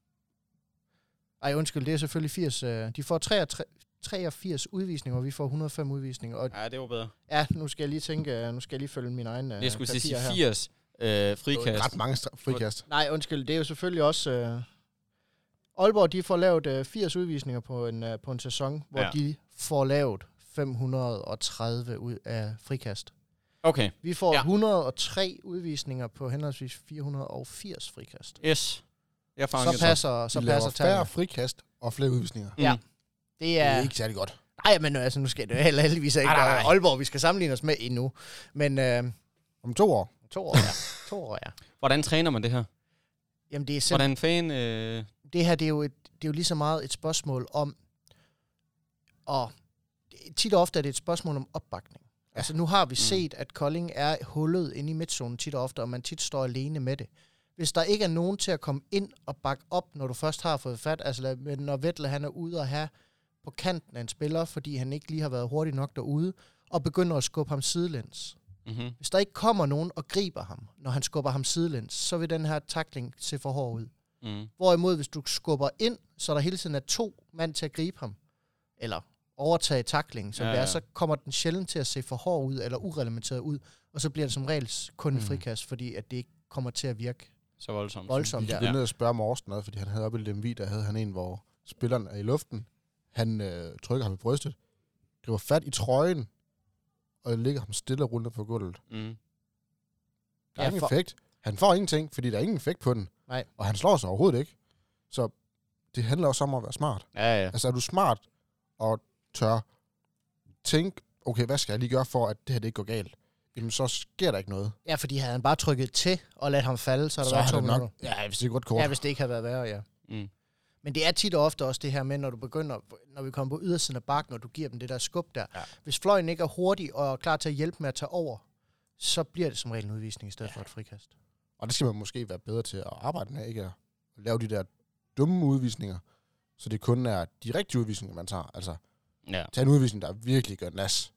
Ej, undskyld, det er selvfølgelig 80. Øh, de får 83, 83 udvisninger, og vi får 105 udvisninger. Og Ja, det var bedre. ja, nu skal jeg lige tænke, øh, nu skal jeg lige følge min egen øh, Jeg skulle sige papirer her. 80 øh, Det var frikast. ret mange stra- frikast. Nej, undskyld, det er jo selvfølgelig også... Øh, Aalborg, de får lavet øh, 80 udvisninger på en, øh, på en sæson, hvor Ja. de får lavet 530 ud af frikast. Okay, Vi får Ja. ja. 103 udvisninger på henholdsvis 480 frikast. yes. Jeg Så passer, så de laver passer færre tallene. frikast og flere udvisninger. Mm. Ja. Det Det er... er ikke særlig godt. Nej, men altså, nu skal det jo heller heldigvis ikke Nej, nej, være nej. Aalborg, vi skal sammenligne os med endnu. Men øh, Om to år. To år, ja. to år, ja. Hvordan træner man det her? Jamen, det er simpelthen... Hvordan fan... Øh, det her det er, jo et, det er jo lige så meget et spørgsmål om, og tit og ofte er det et spørgsmål om opbakning. Ja. Altså nu har vi Mm. set, at Kolding er hullet inde i midtzonen tit og ofte, og man tit står alene med det. Hvis der ikke er nogen til at komme ind og bakke op, når du først har fået fat, altså når Vettel han er ude og have på kanten af en spiller, fordi han ikke lige har været hurtig nok derude, og begynder at skubbe ham sidelæns. Mm-hmm. Hvis der ikke kommer nogen og griber ham, når han skubber ham sidelæns, så vil den her takling se for hård ud. mm. Hvorimod, hvis du skubber ind, så der hele tiden er to mand til at gribe ham, eller overtage taklingen, som Ja, ja, det er, ja. så kommer den sjældent til at se for hård ud, eller ureglementeret ud, og så bliver det som regel kun en Mm. frikast, fordi at det ikke kommer til at virke Så voldsomt. voldsomt. Kan gå ned og spørge Morsten noget, fordi han havde oppe i Lemvi, der havde han en, hvor spilleren er i luften. Han øh, trykker ham i brystet, griber fat i trøjen, og lægger ham stille og ruller på gulvet. Mm. Der er Ja, ingen for- effekt. Han får ingenting, fordi der er ingen effekt på den. Nej. Og han slår sig overhovedet ikke. Så det handler også om at være smart. Ja, ja. Altså er du smart og tør tænke, okay, hvad skal jeg lige gøre for, at det her det ikke går galt? Jamen så sker der ikke noget. Ja, fordi havde han bare trykket til og ladt ham falde, så er der så været to det minutter. nok, ja, hvis det er godt kort. Ja, hvis det ikke havde været værre, ja. Mm. Men det er tit og ofte også det her med, når du begynder, når vi kommer på ydersiden af bakken, når du giver dem det der skub der. Ja. Hvis fløjen ikke er hurtig og er klar til at hjælpe med at tage over, så bliver det som regel en udvisning i stedet ja. for et frikast. Og det skal man måske være bedre til at arbejde med, ikke at lave de der dumme udvisninger, så det kun er de rigtige udvisninger, man tager. Altså, Ja. Tag en udvisning, der virkelig gør nas.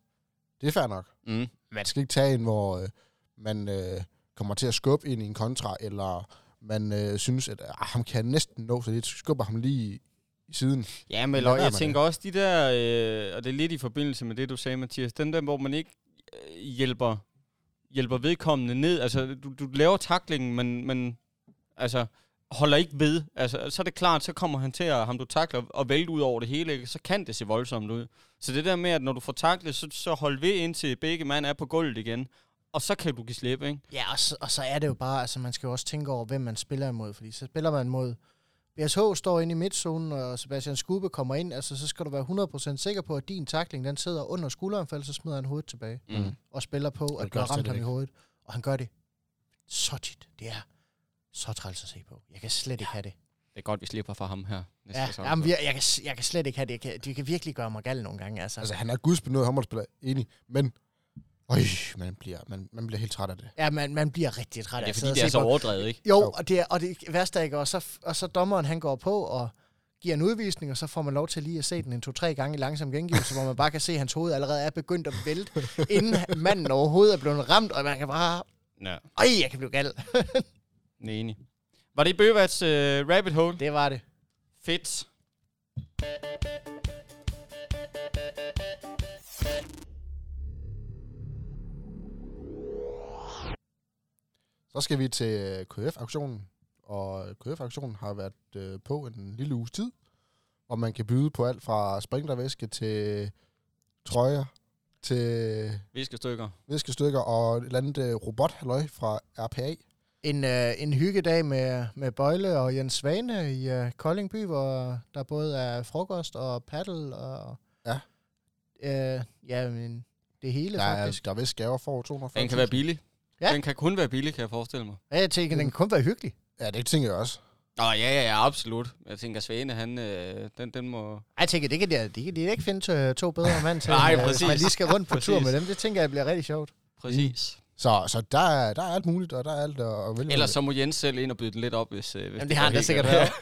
Det er fair nok. Mm. Man skal ikke tage en, hvor øh, man øh, kommer til at skubbe ind i en kontra, eller man øh, synes, at ah, ham kan næsten nå, så det skubber ham lige i siden. Ja, men jeg tænker også, de der, øh, og det er lidt i forbindelse med det, du sagde, Mathias, den der, hvor man ikke øh, hjælper, hjælper vedkommende ned, altså du, du laver taklingen, men, men altså, holder ikke ved, altså, så er det klart, så kommer han til at, ham du takler, og vælte ud over det hele, ikke? så kan det se voldsomt ud. Så det der med, at når du får taklet, så, så hold ved indtil begge mand er på gulvet igen, og så kan du give slip, ikke? Ja, og så, og så er det jo bare, altså man skal jo også tænke over, hvem man spiller imod, fordi så spiller man mod BSH står inde i midtzonen, og Sebastian Skube kommer ind, altså så skal du være 100% sikker på, at din takling, den sidder under skulderen, for ellers så smider han hovedet tilbage, Mm. og spiller på, at du har ramt ham i hovedet. Og han gør det så tit. Det er så træls at se på. Jeg kan slet ikke have det. Det er godt, vi slipper for ham her. næste Ja, sæson. jamen, jeg, jeg, kan, jeg kan slet ikke have det. Jeg kan, det kan virkelig gøre mig gal nogle gange. Altså. Altså, han er gudsbenået håndboldspiller, enig, men øj, man bliver, man, man bliver helt træt af det. Ja, man, man bliver rigtig træt det af er fordi, det er så overdrevet, ikke? Jo, og det, er, og det værste er ikke, og så, og så dommeren han går på og giver en udvisning, og så får man lov til lige at se den en to-tre gange i langsom gengivelse, hvor man bare kan se, at hans hoved allerede er begyndt at vælte, inden manden overhovedet er blevet ramt, og man kan bare, Ja, øj, jeg kan blive gal. enig. Var det i Bøvats uh, rabbit hole? Det var det. Fedt. Så skal vi til øh, KF-auktionen, og KF-auktionen har været øh, på en lille uges tid, hvor man kan byde på alt fra sprinklervæske til trøjer, til Viskestykker. viskestykker og et eller andet øh, robothalløj fra RPA. En, øh, en hyggedag med, med Bøjle og Jens Svane i øh, Koldingby, hvor der både er frokost og paddle og... Ja. Øh, ja, men det hele Der er, faktisk. der er vist gaver for 240. Den kan være billig. Ja. Den kan kun være billig, kan jeg forestille mig. Ja, jeg tænker, den kan kun være hyggelig. Ja, det tænker jeg også. Nå, ja, ja, ja, absolut. Jeg tænker, Svane, han, øh, den, den må... Ej, Jeg tænker, det kan de, det kan de ikke finde to, to bedre mand til, Nej, end, øh, præcis. hvis man lige skal rundt på tur Præcis. med dem. Det tænker jeg bliver rigtig sjovt. Præcis. Så, så der, er, der er alt muligt, og der er alt at, vælge. Ellers så må Jens selv ind og byde den lidt op, hvis, øh, hvis Jamen, det har han da sikkert hørt.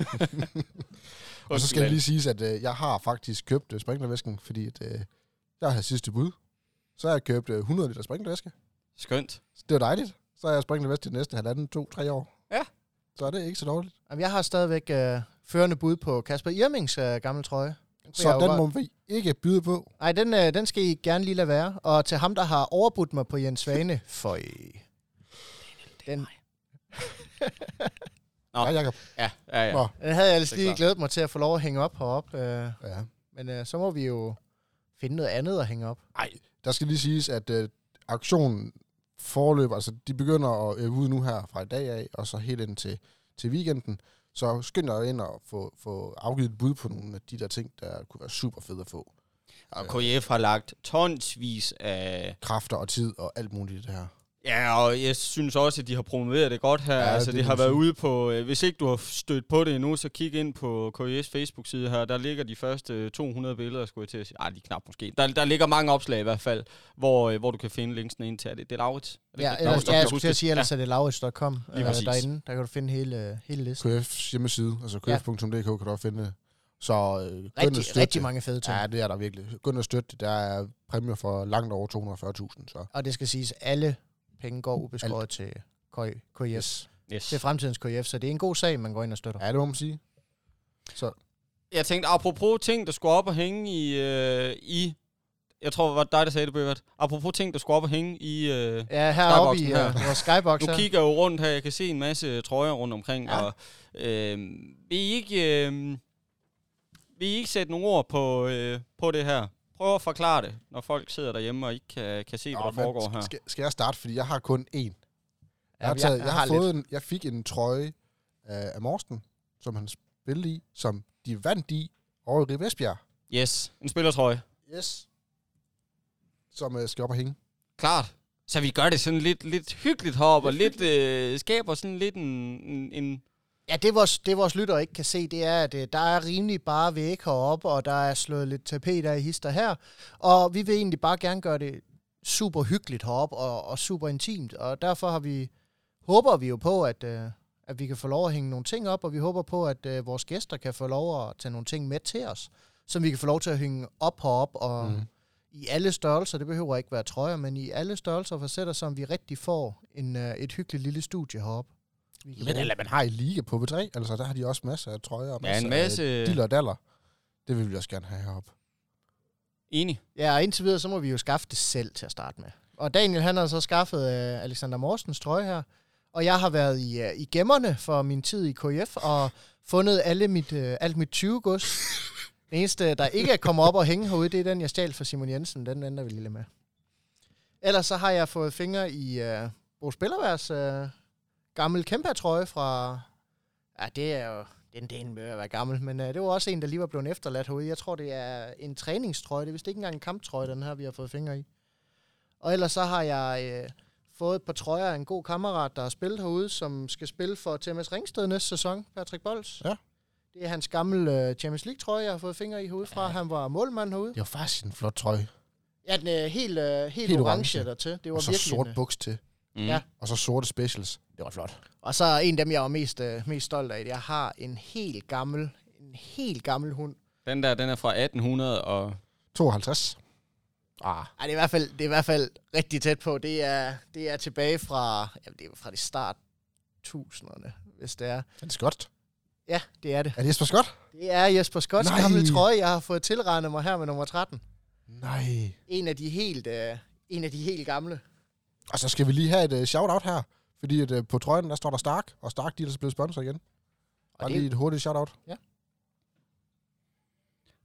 Og så skal det lige siges, at øh, jeg har faktisk købt øh, sprinklervæsken, fordi at, øh, jeg har sidste bud. Så har jeg købt øh, 100 liter sprinklervæske. Skønt. Det var dejligt. Så har jeg sprinklervæske de næste halvanden, to, tre år. Ja. Så er det ikke så dårligt. Jamen, jeg har stadigvæk øh, førende bud på Kasper Irmings øh, gamle trøje. Så den må vi ikke byde på. Nej, den, øh, den skal I gerne lige lade være. Og til ham, der har overbudt mig på Jens Svane, for den, Nå. Ja, Jacob. Ja, ja, ja. Nå. den havde jeg er lige glædet mig til at få lov at hænge op heroppe. Øh, Ja. men øh, så må vi jo finde noget andet at hænge op. Ej, der skal lige siges, at øh, aktionen forløber, altså de begynder at øve ud nu her fra i dag af, og så helt ind til, til weekenden. Så skynd dig ind og få, få afgivet et bud på nogle af de der ting, der kunne være super fede at få. Og KF har lagt tonsvis af... Kræfter og tid og alt muligt det her. Ja, og jeg synes også, at de har promoveret det godt her. Ja, Ja, altså, det det har været sige. ude på... Øh, hvis ikke du har stødt på det endnu, så kig ind på KIS Facebook-side her. Der ligger de første 200 billeder, skulle jeg til at sige. Ej, de er knap måske. Der, der ligger mange opslag i hvert fald, hvor, øh, hvor du kan finde linksene ind til. Er det, det er Laurits? Er det Ja, der ja, jeg skulle til at det? sige, ellers er det laurits.com Lige øh, derinde. Der kan du finde hele, hele listen. KF's hjemmeside, altså kf.dk, kan du også finde. Så øh, Rigtig, støtte rigtig mange fede ting. Ja, det er der virkelig. Gå ind og støtte det. Der er præmier for langt over 240.000, så Og det skal siges, alle penge går ubeskåret til KF. yes. Yes. Til fremtidens KF, så det er en god sag, man går ind og støtter. Ja, det må man sige. Så Jeg tænkte, apropos ting, der skulle op og hænge i... Øh, i jeg tror, det var dig, der sagde det, Bøbert. Apropos ting, der skulle op og hænge i... Øh, Ja, heroppe i Skyboxen her. vores skybox Nu her. kigger jeg jo rundt her, jeg kan se en masse trøjer rundt omkring, Ja. ja. og øh, vil I ikke, øh, vil I ikke sætte nogle ord på, øh, på det her? Prøv at forklare det, når folk sidder derhjemme og ikke kan, kan se, hvad Nå, der men foregår her. Skal, skal jeg starte, fordi jeg har kun én. Jeg har, Ja, taget, jeg, har lidt. fået en, jeg fik en trøje af, af Morsten, som han spillede i, som de vandt i over i Ribe Esbjerg. Yes, en spillertrøje. Yes. Som uh, skal op og hænge. Klart. Så vi gør det sådan lidt, lidt hyggeligt heroppe, og lidt, øh, skaber sådan lidt en, en, en Ja, det vores, det vores lyttere ikke kan se, det er, at øh, der er rimelig bare væk heroppe, og der er slået lidt tapet af i hister her. Og vi vil egentlig bare gerne gøre det super hyggeligt heroppe, og, og super intimt. Og derfor har vi, håber vi jo på, at, øh, at vi kan få lov at hænge nogle ting op, og vi håber på, at øh, vores gæster kan få lov at tage nogle ting med til os. som vi kan få lov til at hænge op herop, og Mm. mm. i alle størrelser, det behøver ikke være trøjer, men i alle størrelser og facetter, som vi rigtig får en, øh, et hyggeligt lille studie heroppe. Men eller man har i liga på V3, altså der har de også masser af trøjer og Ja, masser en masse... af diller og daller. Det vil vi også gerne have heroppe. Enig. Ja, og indtil videre, så må vi jo skaffe det selv til at starte med. Og Daniel, han har så skaffet øh, Alexander Morsens trøje her, og jeg har været i, øh, i gemmerne for min tid i KF, og fundet alle mit, øh, alt mit 20 gods. Det eneste, der ikke er kommet op og hænge herude, det er den, jeg stjal fra Simon Jensen. Den venter vi lige med. Ellers så har jeg fået fingre i øh, Bo Spillerværs øh, gammel kæmpe-trøje fra... Ja, det er jo... Den den med at være gammel, men øh, det var også en, der lige var blevet efterladt herude. Jeg tror, det er en træningstrøje. Det er vist ikke engang en kamptrøje, den her, vi har fået fingre i. Og ellers så har jeg øh, fået et par trøjer af en god kammerat, der har spillet herude, som skal spille for TMS Ringsted næste sæson, Patrick Bols. Ja. Det er hans gamle øh, Champions League-trøje, jeg har fået fingre i herude fra. Han var målmand herude. Det var faktisk en flot trøje. Ja, den er helt, øh, helt, Helt orange, orange. dertil. Det var Og så virkelig sort en, øh, buks til. Mm. Ja. Og så sorte specials. Det var flot. Og så en af dem, jeg var mest, øh, mest stolt af, jeg har en helt gammel, en helt gammel hund. Den der, den er fra 1800, og 52. Ah, Ej, det er i hvert fald, det er i hvert fald rigtig tæt på. Det er, det er tilbage fra, jamen, det er fra de start tusinderne, hvis det er. er det Scott? Ja, det er det. Er det Jesper Scott? Det er Jesper Scotts Nej. gamle trøje, jeg har fået tilregnet mig her med nummer 13. Nej. En af de helt, øh, en af de helt gamle. Og så skal vi lige have et uh, shout-out her. Fordi at, uh, på trøjen, der står der Stark. Og Stark, de er altså blevet sponsor igen. Bare det- lige et hurtigt shout-out.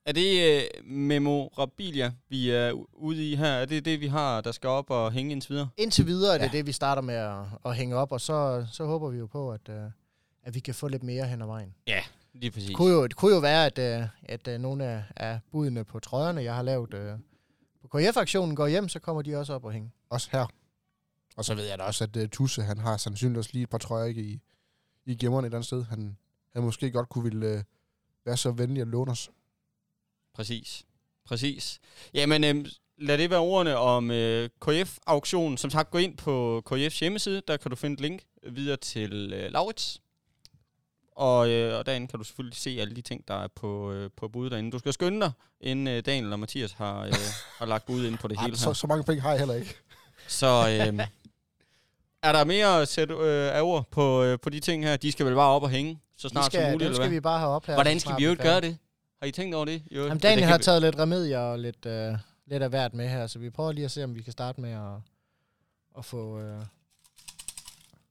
Er det øh, memorabilia, vi er ude i her? Er det det, vi har, der skal op og hænge indtil videre? Indtil videre er det Ja. det, vi starter med at, at hænge op, og så, så håber vi jo på, at, øh, at vi kan få lidt mere hen ad vejen. Lige præcis. Det kunne jo, det kunne jo være, at, øh, at øh, nogle af, af budene på trøjerne, jeg har lavet øh, på KF-aktionen, går hjem, så kommer de også op og hænge. Også her. Og så ved jeg da også, at uh, Tusse, han har sandsynligvis også lige et par trøjer ikke, i, i gemmerne et eller andet sted. Han, han måske godt kunne ville uh, være så venlig at låne os. Præcis. Præcis. Jamen, øh, lad det være ordene om øh, KF-auktionen. Som sagt, gå ind på KF's hjemmeside. Der kan du finde et link videre til øh, Laurits. Og, øh, og derinde kan du selvfølgelig se alle de ting, der er på, øh, på bud derinde. Du skal skynde dig, inden øh, Daniel og Mathias har, øh, har lagt bud ind på det Ej, hele så, her. så mange penge har jeg heller ikke. Så øh, er der mere at sætte øh, af ord på, øh, på de ting her? De skal vel bare op og hænge, så Vi snart skal, som muligt, eller skal vi bare have op her. Hvordan skal vi jo ikke gøre det? Har I tænkt over det? Jo, Jamen, det Daniel har vi- taget lidt remedier og lidt, øh, lidt af hvert med her, så vi prøver lige at se, om vi kan starte med at, at få... Øh,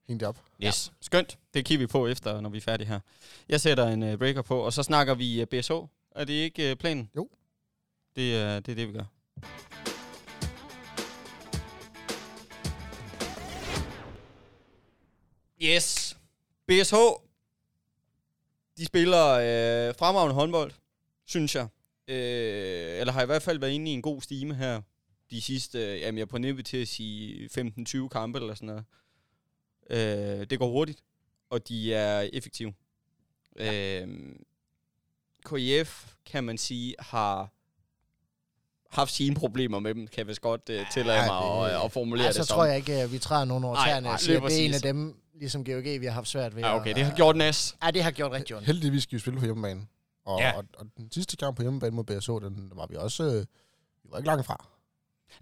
Hængt det op. Yes, skønt. Det kigger vi på efter, når vi er færdige her. Jeg sætter en uh, breaker på, og så snakker vi uh, BSH. Er det ikke uh, planen? Jo. Det, uh, det er det, vi gør. Yes. BSH. De spiller øh, fremragende håndbold, synes jeg. Øh, eller har i hvert fald været inde i en god stime her de sidste, øh, jamen jeg er på nippet til at sige 15-20 kampe eller sådan noget. Øh, det går hurtigt, og de er effektive. Ja. Øh, KIF, kan man sige, har haft sine problemer med dem, kan jeg vist godt uh, tillade Ja, mig det- at, at formulere ja, det så som. tror jeg ikke, at vi træder nogen over Nej, tæerne at det er en af præcis. dem, ligesom GOG, vi har haft svært ved. Ja, okay, at- det har gjort nas. Ja, det har gjort rigtig ondt. Heldigvis skal vi spille på hjemmebane. Og, Ja. og, og den sidste kamp på hjemmebane mod BSH, den var vi også... Øh, vi var ikke langt fra.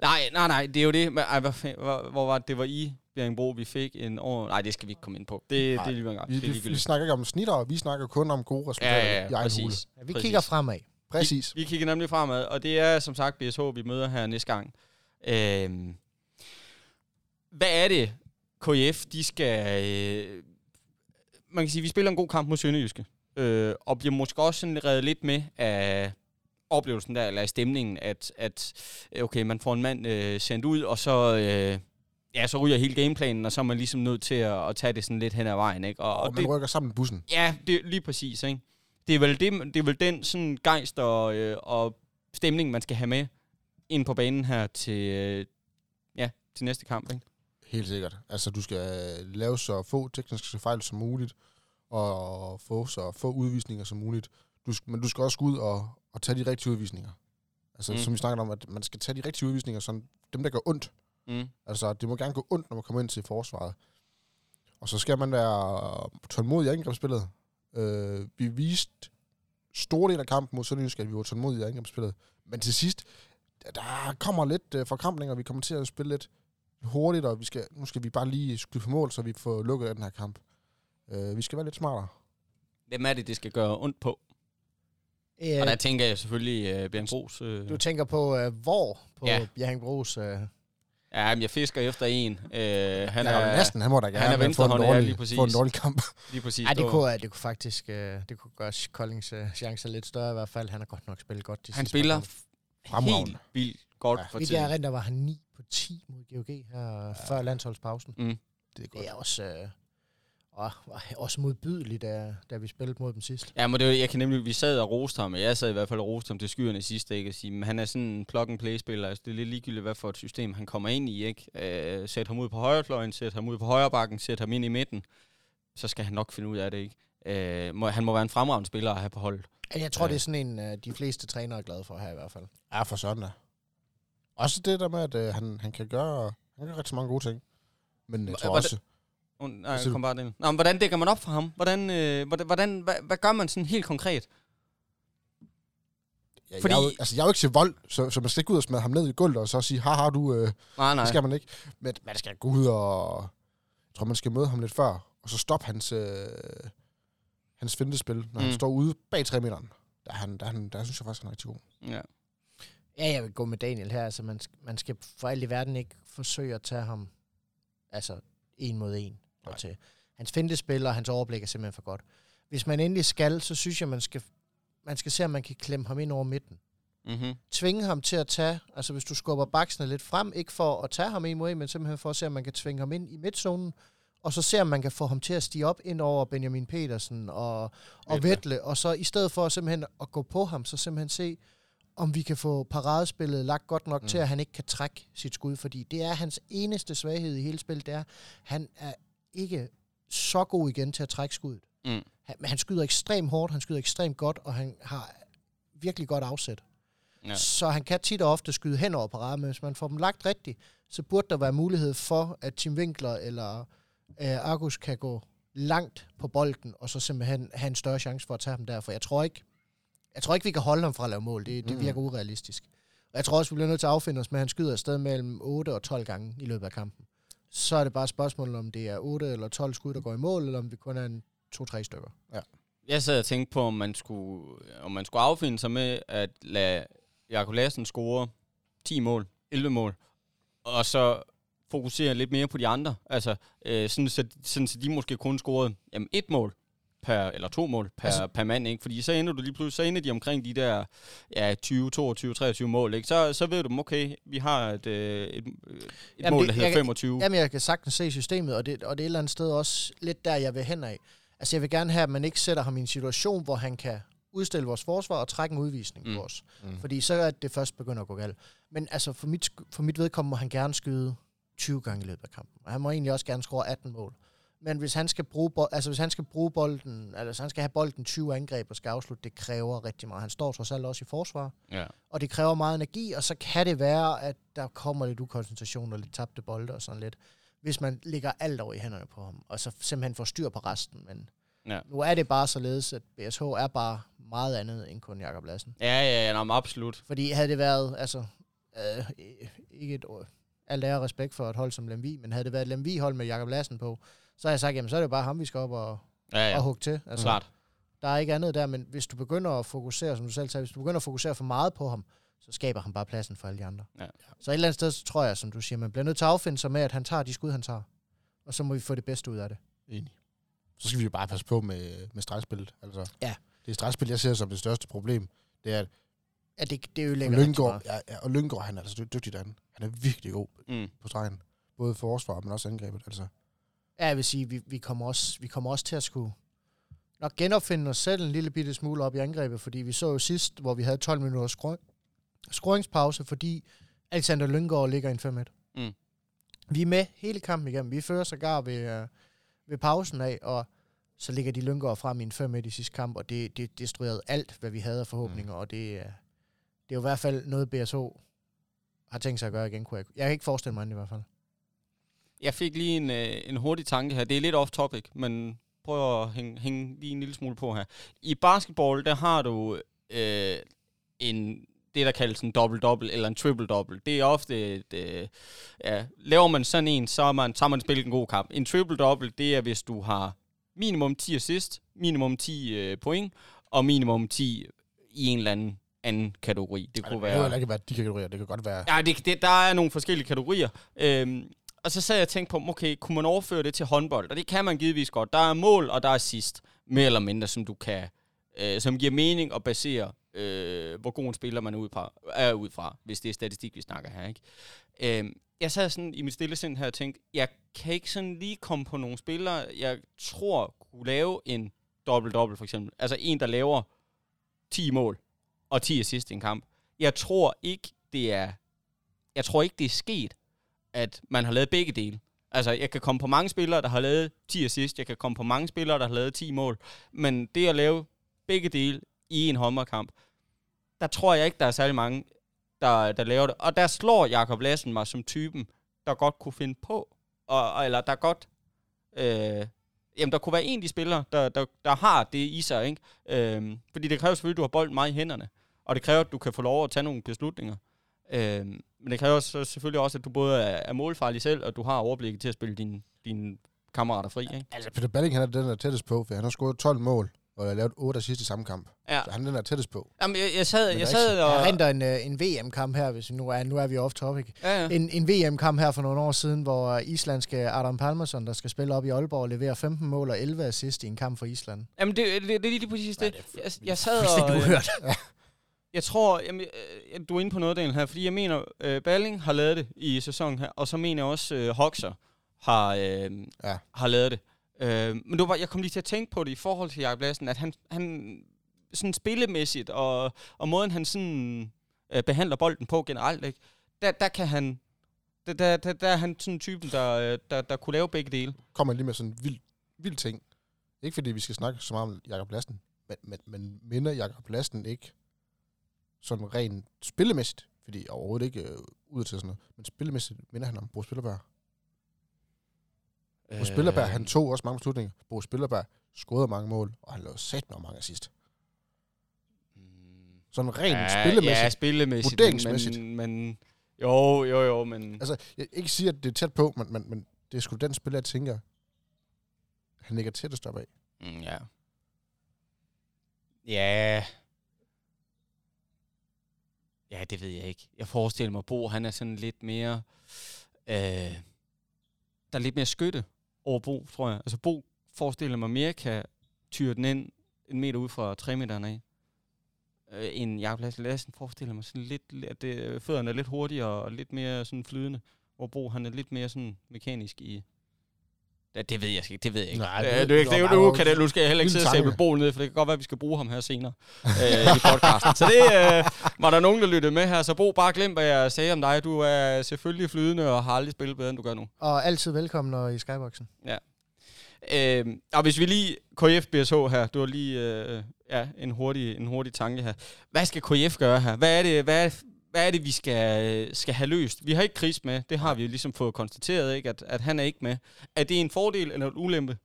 Nej, nej, nej, det er jo det. Men, ej, hvor, hvor var det? Det var i Bjerringbro, vi fik en år... Nej, det skal vi ikke komme ind på. Det, Nej, det er lige gang. Vi, Det er vi, vi snakker ikke om snitter, vi snakker kun om gode resultater Ja, ja, i ja, egen hule. præcis. Ja, vi Præcis. kigger fremad. Præcis. Vi, vi kigger nemlig fremad, og det er som sagt BSH, vi møder her næste gang. Øhm, hvad er det, KF, de skal... Øh, man kan sige, vi spiller en god kamp mod Sønderjyske, øh, og bliver måske også sådan reddet lidt med af oplevelsen der, eller af stemningen, at, at øh, okay, man får en mand øh, sendt ud, og så... Øh, Ja, så ryger hele gameplanen, og så er man ligesom nødt til at, at tage det sådan lidt hen ad vejen, ikke? Og, Og, og man rykker sammen i bussen. Ja, det lige præcis, ikke? Det er vel, det, det er vel den sådan gejst og, øh, og stemning, man skal have med ind på banen her til, øh, ja, til næste kamp, ikke? Helt sikkert. Altså, du skal øh, lave så få tekniske fejl som muligt, og få så få udvisninger som muligt. Du, men du skal også gå ud og, og tage de rigtige udvisninger. Altså, Mm. som vi snakker om, at man skal tage de rigtige udvisninger, sådan dem, der gør ondt. Mm. Altså, det må gerne gå ondt, når man kommer ind til forsvaret. Og så skal man være tålmodig i angrebsspillet. Øh, vi viste, store del af kampen mod Sønderjysk, at vi var tålmodige i angrebsspillet. Men til sidst, der- der kommer lidt øh, forkrampninger, vi kommer til at spille lidt hurtigt, og vi skal, nu skal vi bare lige skyde på mål, så vi får lukket den her kamp. Øh, vi skal være lidt smartere. Hvem er det, det skal gøre ondt på? Øh, Og der tænker jeg selvfølgelig uh, Bjørn Gros. Uh, du tænker på, øh, hvor på Ja. ja. Bjerringbros... Øh, ja, men jeg fisker efter en. Uh, han Han er, næsten, han må da han gerne er få en, ja, lige præcis. få en dårlig kamp. lige præcis. ej, det kunne, øh, det kunne faktisk øh, det kunne gøre Koldings øh, chancer lidt større i hvert fald. Han har godt nok spillet godt de han spiller helt vildt godt Ja. for tiden. jeg erindrer, var han 9 på 10 mod GOG her ja. før landsholdspausen. Mm. Det er godt. Det er også, øh, og, var også modbydeligt, da, da vi spillede mod dem sidst. Ja, men det, var- jeg kan nemlig, vi sad og roste ham, og jeg sad i hvert fald og roste ham til skyerne sidste, ikke? At sige, men han er sådan en plug-and-play-spiller, altså det er lidt ligegyldigt, hvad for et system han kommer ind i, ikke? Øh, sæt ham ud på højrefløjen, sæt ham ud på højre bakken, sæt ham ind i midten, så skal han nok finde ud af det, ikke? Øh, må, han må være en fremragende spiller at have på holdet. Jeg tror, Ja. det er sådan en, øh, de fleste trænere er glade for her i hvert fald. Ja, for søndag. Også det der med, at øh, han, han kan gøre han kan rigtig mange gode ting. Men jeg tror hvordan- også, Oh, nej, kom bare den. Nå, men hvordan dækker man op for ham? Hvordan, øh, hvordan, hvordan hvad, hvad gør man sådan helt konkret? Ja, Fordi- jeg, er jo, altså, jeg er jo ikke til vold, så, så man skal ikke ud og smide ham ned i gulvet og så sige, haha, du, øh, Nej, nej. det skal man ikke. Men man skal gå ud og... Jeg tror, man skal møde ham lidt før, og så stoppe hans, øh, hans fintespil, når mm. han står ude bag 3 meteren. Der, er han, der, er han, der synes jeg faktisk, han er rigtig god. Ja. Ja, jeg vil gå med Daniel her. Altså, man, man skal for alt i verden ikke forsøge at tage ham altså en mod en. Og til. Hans fintespil og hans overblik er simpelthen for godt. Hvis man endelig skal, så synes jeg, man skal, man skal se, om man kan klemme ham ind over midten. Mm-hmm. Tvinge ham til at tage, altså hvis du skubber baksene lidt frem, ikke for at tage ham en mod en, men simpelthen for at se, om man kan tvinge ham ind i midtzonen, og så se, om man kan få ham til at stige op ind over Benjamin Petersen og, og Vettle. Vettle, og så i stedet for simpelthen at gå på ham, så simpelthen se, om vi kan få paradespillet lagt godt nok mm. til, at han ikke kan trække sit skud, fordi det er hans eneste svaghed i hele spillet, det er, han er ikke så god igen til at trække skuddet. Mm. Han, men han skyder ekstremt hårdt, han skyder ekstremt godt, og han har virkelig godt afsæt. Ja. Så han kan tit og ofte skyde hen over parade, men hvis man får dem lagt rigtigt, så burde der være mulighed for, at Tim Winkler eller øh, Argus kan gå langt på bolden, og så simpelthen have en større chance for at tage dem der, for jeg tror ikke, jeg tror ikke, vi kan holde ham fra at lave mål. Det, det Mm. virker urealistisk. Og jeg tror også, vi bliver nødt til at affinde os med, at han skyder afsted mellem 8 og 12 gange i løbet af kampen. Så er det bare et spørgsmål, om det er 8 eller 12 skud, der går i mål, eller om vi kun er en 2-3 stykker. Jeg sad og tænkte på, om man skulle, om man skulle affinde sig med at lade Jakob Lassen score 10 mål, 11 mål, og så fokusere lidt mere på de andre. Altså, øh, sådan, så, sådan, så de måske kun scorede jamen, et mål per, eller to mål per, altså, per mand, ikke? Fordi så ender du lige pludselig, så ender de omkring de der ja, 20, 22, 23 mål, ikke? Så, så ved du, okay, vi har et, øh, et, et Jamen, mål, det- der hedder jeg kan- 25. Jamen, jeg kan sagtens se systemet, og det, og det er et eller andet sted også lidt der, jeg vil hen af. Altså, jeg vil gerne have, at man ikke sætter ham i en situation, hvor han kan udstille vores forsvar og trække en udvisning Mm. på os. Mm. Fordi så er det først begynder at gå galt. Men altså, for mit, for mit vedkommende må han gerne skyde 20 gange i løbet af kampen. Og han må egentlig også gerne score 18 mål. Men hvis han skal bruge, bo- altså hvis han skal bruge bolden, altså hvis han skal have bolden 20 angreb og skal afslutte, det kræver rigtig meget. Han står trods alt også i forsvar Ja. og det kræver meget energi, og så kan det være, at der kommer lidt ukoncentration og lidt tabte bolde og sådan lidt, hvis man lægger alt over i hænderne på ham, og så simpelthen får styr på resten. Men Ja. nu er det bare således, at BSH er bare meget andet end kun Jakob Lassen. Ja, ja, ja, men absolut. Fordi havde det været, altså, øh, ikke et alt ære respekt for et hold som Lemvi, men havde det været et Lemvi-hold med Jakob Lassen på, så har jeg sagt, jamen så er det jo bare ham, vi skal op og, Ja, ja. og hugge til. Altså, klart. der er ikke andet der, men hvis du begynder at fokusere, som du selv sagde, hvis du begynder at fokusere for meget på ham, så skaber han bare pladsen for alle de andre. Ja. Så et eller andet sted, så tror jeg, som du siger, man bliver nødt til at affinde sig med, at han tager de skud, han tager. Og så må vi få det bedste ud af det. Enig. Så skal vi jo bare passe på med, med stregspillet. Altså, Ja. Det stregspil, jeg ser som det største problem, det er, at Ja, det, det ødelægger Lyngård, ja, ja, og Lyngård, han er altså dy- dygtig derinde. Han er virkelig god Mm. på stregen. Både forsvar, men også angrebet. Altså. Ja, jeg vil sige, vi, vi, kommer også, vi kommer også til at skulle nok genopfinde os selv en lille bitte smule op i angrebet, fordi vi så jo sidst, hvor vi havde 12 minutter skru- scoringspause, fordi Alexander Lyngård ligger en 5-1. Mm. Vi er med hele kampen igennem. Vi fører sågar ved, uh, ved pausen af, og så ligger de Lyngård frem i en 5-1 i sidste kamp, og det, det destruerede alt, hvad vi havde af forhåbninger, mm. og det, uh, det er jo i hvert fald noget, BSH har tænkt sig at gøre igen, kunne jeg. Jeg kan ikke forestille mig andet i hvert fald. Jeg fik lige en, øh, en hurtig tanke her. Det er lidt off topic, men prøve at hænge, hænge lige en lille smule på her. I basketball, der har du øh, en det, der kaldes en double-double eller en triple-double. Det er ofte et, øh, ja, laver man sådan en, så har man, så har man spillet en god kamp. En triple-double, det er, hvis du har minimum 10 assist, minimum 10 øh, point, og minimum 10 i en eller anden anden kategori. Det Ej, kunne det behøver være... ikke være de kategorier. Det kan godt være... Ja, det, det, der er nogle forskellige kategorier. Øhm, og så sad jeg og tænkte på, okay, kunne man overføre det til håndbold? Og det kan man givetvis godt. Der er mål, og der er sidst, mere eller mindre, som du kan, øh, som giver mening og basere, øh, hvor god en spiller man er ud fra, er ud fra, hvis det er statistik, vi snakker her, ikke? Øh, jeg sad sådan i mit stille sind her og tænkte, jeg kan ikke sådan lige komme på nogle spillere, jeg tror kunne lave en dobbelt-dobbelt for eksempel. Altså en, der laver 10 mål og 10 assist i en kamp. Jeg tror ikke, det er jeg tror ikke, det er sket, at man har lavet begge dele. Altså, jeg kan komme på mange spillere, der har lavet 10 assist, jeg kan komme på mange spillere, der har lavet 10 mål, men det at lave begge dele i en håndboldkamp, der tror jeg ikke, der er særlig mange, der, der laver det. Og der slår Jakob Lassen mig som typen, der godt kunne finde på, og, eller der godt... Øh, jamen, der kunne være en af de spillere, der, der, der har det i sig, ikke? Øh, fordi det kræver selvfølgelig, at du har bolden meget i hænderne, og det kræver, at du kan få lov at tage nogle beslutninger. Øh, men det kræver så selvfølgelig også, at du både er, er målfarlig selv, og du har overblikket til at spille dine, dine kammerater fri, ikke? Altså, Peter Balling, han er den, der er tættest på, for han har scoret 12 mål, og har lavet 8 assist i samme kamp. Ja. Så han er den, der er tættest på. Jamen, jeg, jeg sad, jeg er sad og... Jeg renter en, øh, en VM-kamp her, hvis vi nu er, nu er vi off topic. Ja, ja. En, en VM-kamp her for nogle år siden, hvor islandske Adam Palmerson, der skal spille op i Aalborg, leverer 15 mål og 11 assist i en kamp for Island. Jamen, det, det, det er lige præcis det. Ja, det er jeg, jeg sad og... Fuldstændig øh, uhørt. Jeg tror, jamen, øh, du er inde på noget af her, fordi jeg mener, øh, Balling har lavet det i sæsonen her, og så mener jeg også, øh, Hoxer har, øh, Ja. har lavet det. Øh, men det var, jeg kom lige til at tænke på det i forhold til Jakob Lassen, at han, han sådan spillemæssigt, og, og måden han sådan øh, behandler bolden på generelt, ikke? Der, der kan han, der, der, der, der er han sådan typen, der, øh, der, der kunne lave begge dele. Kommer lige med sådan en vild, vild ting. Ikke fordi vi skal snakke så meget om Jakob Lassen, men, men, men minder Jakob Lassen ikke sådan rent spillemæssigt, fordi overhovedet ikke øh, ud til sådan noget, men spillemæssigt minder han om Bo Spillerberg. Bo Spillerberg, han tog også mange beslutninger. Bo Spillerberg scorede mange mål, og han lavede sat med mange assist. Mm. Sådan rent ja, spillemæssigt. Ja, spillemæssigt. Vurderingsmæssigt. Men, men, jo, jo, jo, men... Altså, jeg ikke siger, at det er tæt på, men, men, men det er sgu den spiller, jeg tænker, han ligger tættest op af. Mm, ja. Ja. Ja, det ved jeg ikke. Jeg forestiller mig, Bo, han er sådan lidt mere... Øh, der er lidt mere skytte over Bo, tror jeg. Altså, Bo forestiller mig mere kan tyre den ind en meter ud fra 3 meter af. Øh, end Jakob Lassen. Lassen forestiller mig sådan lidt, at det, øh, fødderne er lidt hurtigere og lidt mere sådan flydende. Hvor Bo, han er lidt mere sådan mekanisk i... Ja, det ved jeg ikke. Det ved jeg ikke. Nej, det- det, det, det nu, kan det, nu skal jeg heller ikke sidde og sæbe tanke. Bo ned, for det kan godt være, at vi skal bruge ham her senere øh, i podcasten. Så det øh, var der nogen, der lyttede med her. Så Bo, bare glem, hvad jeg sagde om dig. Du er selvfølgelig flydende og har aldrig spillet bedre, end du gør nu. Og altid velkommen når I Skyboxen. Øh, og hvis vi lige, KF BSH her, du har lige øh, ja, en, hurtig, en hurtig tanke her. Hvad skal KF gøre her? Hvad er det, hvad er, hvad er det vi skal, skal have løst? Vi har ikke Chris med, det har vi jo ligesom fået konstateret, ikke? At, at han er ikke med. Er det en fordel eller en ulempe?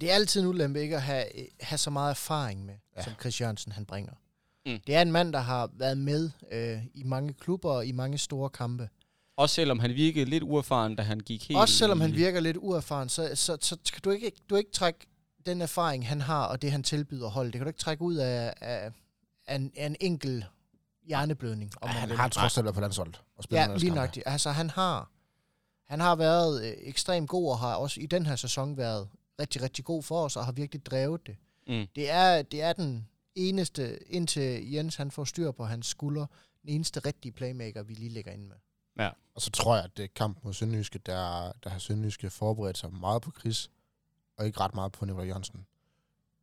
Det er altid en ulempe ikke at have, have så meget erfaring med, Ja. som Chris Jørgensen han bringer. Mm. Det er en mand, der har været med øh, i mange klubber og i mange store kampe. Også selvom han virkede lidt uerfaren, da han gik helt... Også selvom han virker lidt uerfaren, så, så, så kan du ikke, du ikke trække den erfaring, han har, og det, han tilbyder holdet. Det kan du ikke trække ud af, af, af, en, af en enkel hjerneblødning. Om Og man han har trods alt været på landsholdet. Og Ja, lige nøjagtigt. Altså, han har, han har været øh, ekstremt god, og har også i den her sæson været rigtig, rigtig god for os, og har virkelig drevet det. Mm. Det er, det er den eneste, indtil Jens han får styr på hans skulder, den eneste rigtige playmaker, vi lige lægger ind med. Og så tror jeg, at det er kamp mod Sønderjyske, der, der har Sønderjyske forberedt sig meget på Chris, og ikke ret meget på Nikolaj Jørgensen.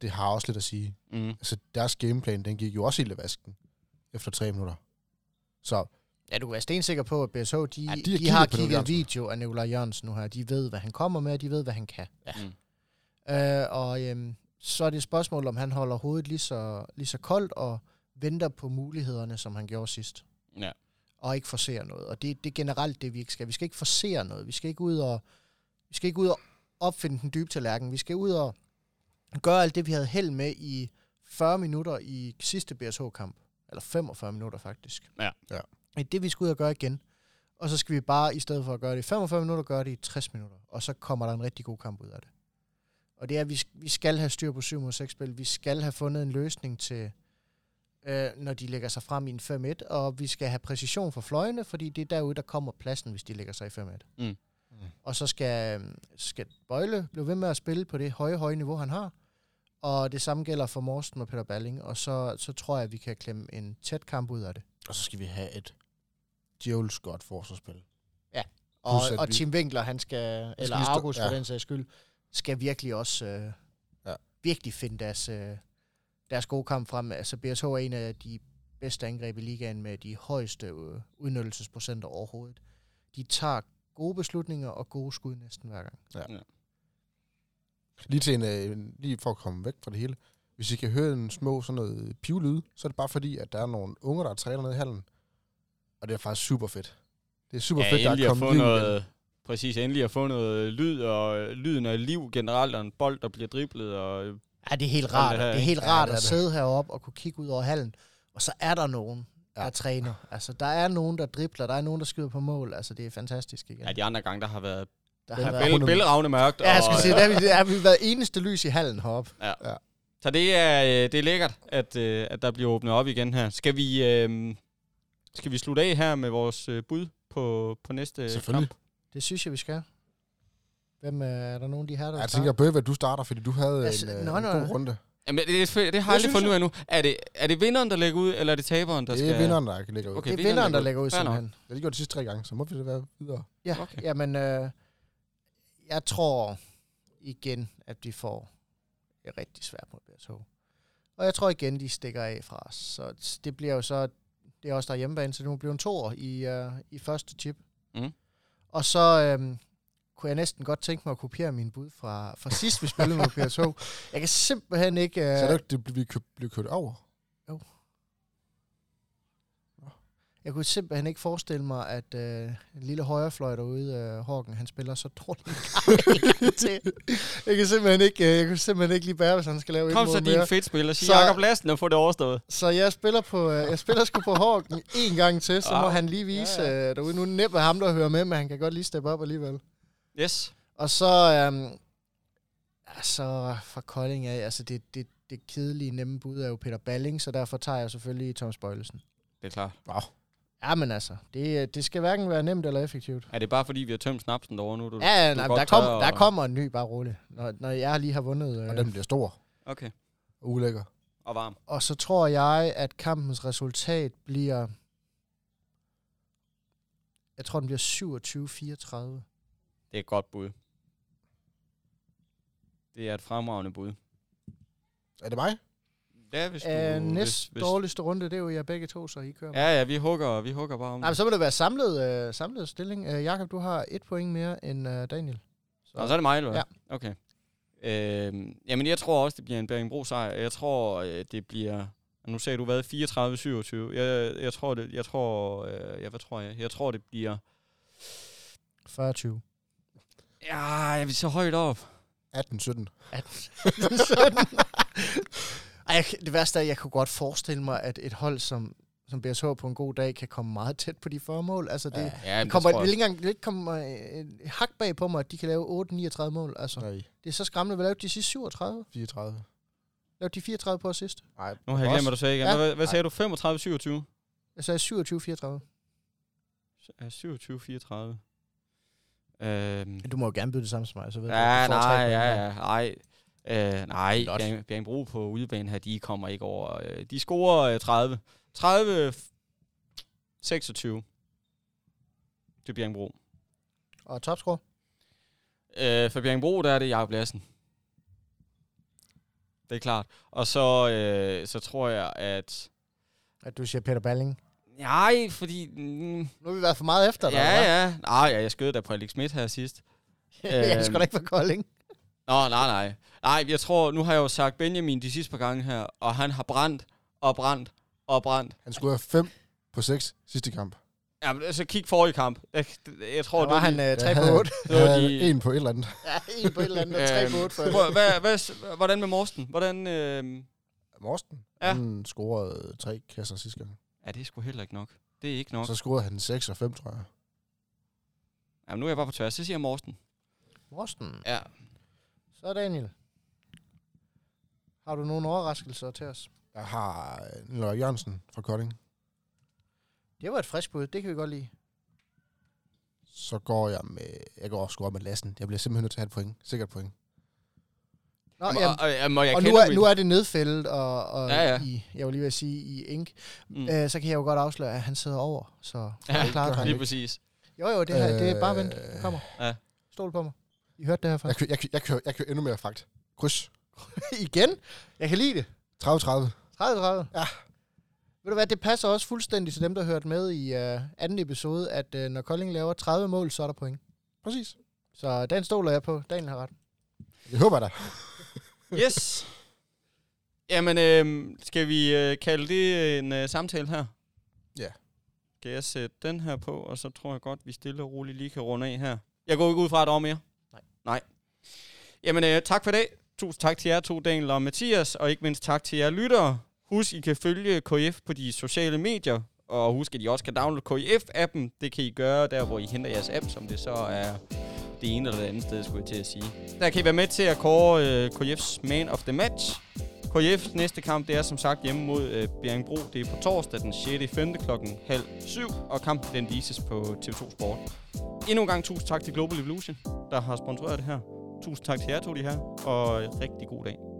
Det har også lidt at sige. Mm. Altså, deres gameplan, den gik jo også i vasken efter tre minutter. Så Ja, du være stensikker på, at BSH, de, Ja, de har de, har kigget Jørgensen. video af Nikolaj Jørgensen nu her. De ved, hvad han kommer med, og de ved, hvad han kan. Ja. Mm. Øh, og øhm, så er det et spørgsmål, om han holder hovedet lige så, lige så koldt og venter på mulighederne, som han gjorde sidst. Ja. Og ikke forser noget. Og det, det er generelt det, vi ikke skal. Vi skal ikke forsere noget. Vi skal ikke ud og, vi skal ikke ud og opfinde den dybe tallerken. Vi skal ud og gøre alt det, vi havde held med i 40 minutter i sidste BSH-kamp. Eller 45 minutter, faktisk. Ja. Ja. Det er det, vi skal ud og gøre igen. Og så skal vi bare, i stedet for at gøre det i 45 minutter, gøre det i 60 minutter. Og så kommer der en rigtig god kamp ud af det. Og det er, at vi, vi skal have styr på 7 mod 6 spil. Vi skal have fundet en løsning til, øh, når de lægger sig frem i en 5-1. Og vi skal have præcision for fløjene, fordi det er derude, der kommer pladsen, hvis de lægger sig i 5-1. Mm. Mm. Og så skal, øh, skal Bøjle blive ved med at spille på det høje, høje niveau, han har. Og det samme gælder for Morsten og Peter Balling. Og så, så tror jeg, at vi kan klemme en tæt kamp ud af det. Og så skal vi have et djævels godt forsvarsspil. Og, Plus, og vi- Tim Winkler, han skal, eller stå- August for ja. den sags skyld, skal virkelig også øh, Ja. virkelig finde deres, øh, deres gode kamp frem. Altså BSH er en af de bedste angreb i ligaen med de højeste øh, udnyttelsesprocenter overhovedet. De tager gode beslutninger og gode skud næsten hver gang. Lige, til en, øh, lige for at komme væk fra det hele. Hvis I kan høre en små sådan noget pivlyd, så er det bare fordi, at der er nogle unger, der træner nede i hallen. Og det er faktisk super fedt. Det er super Ja, fedt, der er at få kommet liv igen. noget... Præcis, endelig at få noget lyd og øh, lyden af liv generelt, og en bold, der bliver driblet, og Ja, det er helt rart. det her, Det er helt Ja, rart er at sidde heroppe og kunne kigge ud over hallen. Og så er der nogen, der Ja. træner. Altså, der er nogen, der dribler. Der er nogen, der skyder på mål. Altså, det er fantastisk igen. ja, de andre gange, der har været der Ja, har været bæl- bælragende mørkt. Ja, jeg og, skal sige, der har vi, der har vi været eneste lys i hallen heroppe. Så det er, øh, det er lækkert, at, øh, at der bliver åbnet op igen her. Skal vi, øh, skal vi slutte af her med vores øh, bud på, på næste Selvfølgelig. kamp? Det synes jeg, vi skal. Hvem øh, er der nogen, de her, der Jeg tænker, Bøve, at du starter, fordi du havde Altså, en, øh, nå, en god runde. Jamen, det, det, det, det har Det jeg aldrig fundet ud af nu. Er det, er det vinderen, der lægger ud, eller er det taberen, der Det skal... er vinderen, der ligger ud. Okay, det er vinderen, der lægger ud, simpelthen. Det har de gjort de sidste tre gange, så må vi det være videre. Ja, okay. jamen, øh, jeg tror igen, at de får det rigtig svært mod BSH. Og jeg tror igen, de stikker af fra os. Så det bliver jo så, det er også der er hjemmebane, så det må blive en toer i, øh, i første chip. Mm. Og så øh, kunne jeg næsten godt tænke mig at kopiere min bud fra, fra sidst, vi spillede mod BSH. Jeg kan simpelthen ikke... Øh, Så er det ikke, det bliver kørt over. Jeg kunne simpelthen ikke forestille mig, at øh, en lille højrefløj derude, øh, han spiller så dårligt. Jeg kan simpelthen ikke, øh, jeg kan simpelthen ikke lige bære, hvis han skal lave et Kom så din mere. fedt spil og sig Så- Jakob Lassen og få det overstået. Så jeg spiller, på, øh, jeg spiller sgu på Horken en gang til, så må Au. han lige vise Ja, ja, ja. derude. Nu er det næppe ham, der hører med, men han kan godt lige steppe op alligevel. Yes. Og så, øhm, altså fra Kolding af, altså det, det, det kedelige nemme bud er jo Peter Balling, så derfor tager jeg selvfølgelig Thomas Bøjlesen. Det er klart. Wow. Ja, men altså, det, det skal hverken være nemt eller effektivt. Er det bare fordi, vi har tømt snapsen derovre nu? Du, Ja, du nej, der, tør kommer, der kommer en ny, bare roligt. Når, når jeg lige har vundet. Og Øh, den bliver stor Okay. og ulækker. Og varm. og så tror jeg, at kampens resultat bliver... Jeg tror, den bliver 27-34. Det er et godt bud. Det er et fremragende bud. Er det mig? Ja, hvis du... Hvis, næst hvis, dårligste runde, det er jo jer begge to, så I kører. Ja. Ja, vi hugger, vi hugger bare om Nej, men så må det være samlet, øh, samlet stilling. Øh, Jakob, du har et point mere end øh, Daniel. Og så er det mig, eller hvad? Ja. Okay. Øh, jamen, jeg tror også, det bliver en Bjerringbro sejr. Jeg tror, øh, det bliver... Nu sagde du hvad? 34-27. Jeg, jeg tror, det... Jeg tror... Øh, ja, hvad tror jeg? Jeg tror, det bliver... 40-20. Ja, jeg vil så højt op. 18-17. Ej, jeg, det værste er, at jeg kunne godt forestille mig, at et hold som, som BSH på en god dag kan komme meget tæt på de 40 mål. Altså, det, Ja, det kommer, det vil ikke engang komme øh, et hak bag på mig, at de kan lave 8-39 mål. Altså, Nej, det er så skræmmende. Hvad lavede de sidste 37? 34. Lavede de 34 på sidst? Nej, Nu har jeg glemt, hvad du sagde igen. Ja. Hvad, hvad sagde du? 35-27? Jeg sagde 27-34. Ja, 27-34. Øhm, Du må jo gerne byde det samme som mig, så ved ja, du nej, ja, ja, nej. Øh, nej. Bjerg- Bjerringbro på udebane her, de kommer ikke over. Øh, de scorer øh, 30. 30 26 til Bjerringbro. Og topscore? Øh, for Bjerringbro, der er det Jacob Lassen. Det er klart. Og så, øh, så tror jeg, at... At du siger Peter Balling. Nej, fordi... Mm, Nu har vi været for meget efter dig. ja, eller ja. Nej, ja, jeg skød da på Alex Schmidt her sidst. jeg Øhm. skal da ikke være Kolding. Nå, nej, nej. Nej, jeg tror, nu har jeg jo sagt Benjamin de sidste par gange her, og han har brændt og brændt og brændt. Han skulle have 5 på 6 sidste kamp. Ja, men altså kig forrige kamp. Jeg, jeg tror, Der var du... han øh, 3 Jeg på havde- 8. Det var de- en på et eller andet. Ja, en på et eller andet, og 3 på 8 for Hvor- hvad, hvad, hvordan med Morsten? Hvordan... Øh... Morsten. Ja. Ja. Han scorede tre kasser sidste gang. Ja, det er sgu heller ikke nok. Det er ikke nok. Så scorede han 6 og 5, tror jeg. Jamen, nu er jeg bare på tværs. Så siger jeg Morsten. Morsten. Ja. Så Daniel. Har du nogle overraskelser til os? Jeg har øh, Nikolaj Jørgensen fra Kolding. Det var et frisk bud. Det kan vi godt lide. Så går jeg med... Jeg går også score med Lassen. Jeg bliver simpelthen nødt til at have et point. Sikkert point. Nå, Jamen, jamen, og, og, jamen, og jeg og nu er, nu er det nedfældet, og, og Ja, ja. I, jeg var lige ved at sige, i ink. Mm. Øh, så kan jeg jo godt afsløre, at han sidder over. Så Ja, han. Lige præcis. Jo, jo, det, her, det er bare vent. Øh, kommer. Ja. Stol på mig. I hørte det her Jeg, først. kø- jeg, kø- jeg, kører, jeg kører endnu mere fragt. Kryds. Igen? Jeg kan lide det. 30-30. 30-30. Ja. Ved du hvad, det passer også fuldstændig til dem, der hørte med i uh, anden episode, at uh, når Kolding laver 30 mål, så er der point. Præcis. Så den stoler jeg på. Daniel har ret. Jeg håber da. Yes. Jamen, øh, skal vi øh, kalde det en øh, samtale her? Ja. Skal jeg sætte den her på, og så tror jeg godt, vi stille og roligt lige kan runde af her. Jeg går ikke ud fra, at der er mere. Nej. Jamen, øh, tak for i dag. Tusind tak til jer to, Daniel og Mathias, og ikke mindst tak til jer lyttere. Husk, I kan følge KF på de sociale medier, og husk, at I også kan downloade KF-appen. Det kan I gøre der, hvor I henter jeres app, som det så er det ene eller det andet sted, skulle jeg til at sige. Der kan I være med til at kåre øh, KF's Man of the Match. KF's næste kamp, det er som sagt hjemme mod øh, Bjerringbro. Det er på torsdag den 6. 5. klokken halv syv, og kampen den vises på TV2 Sport. Endnu en gang tusind tak til Global Evolution, der har sponsoreret det her. Tusind tak til jer to, de her, og rigtig god dag.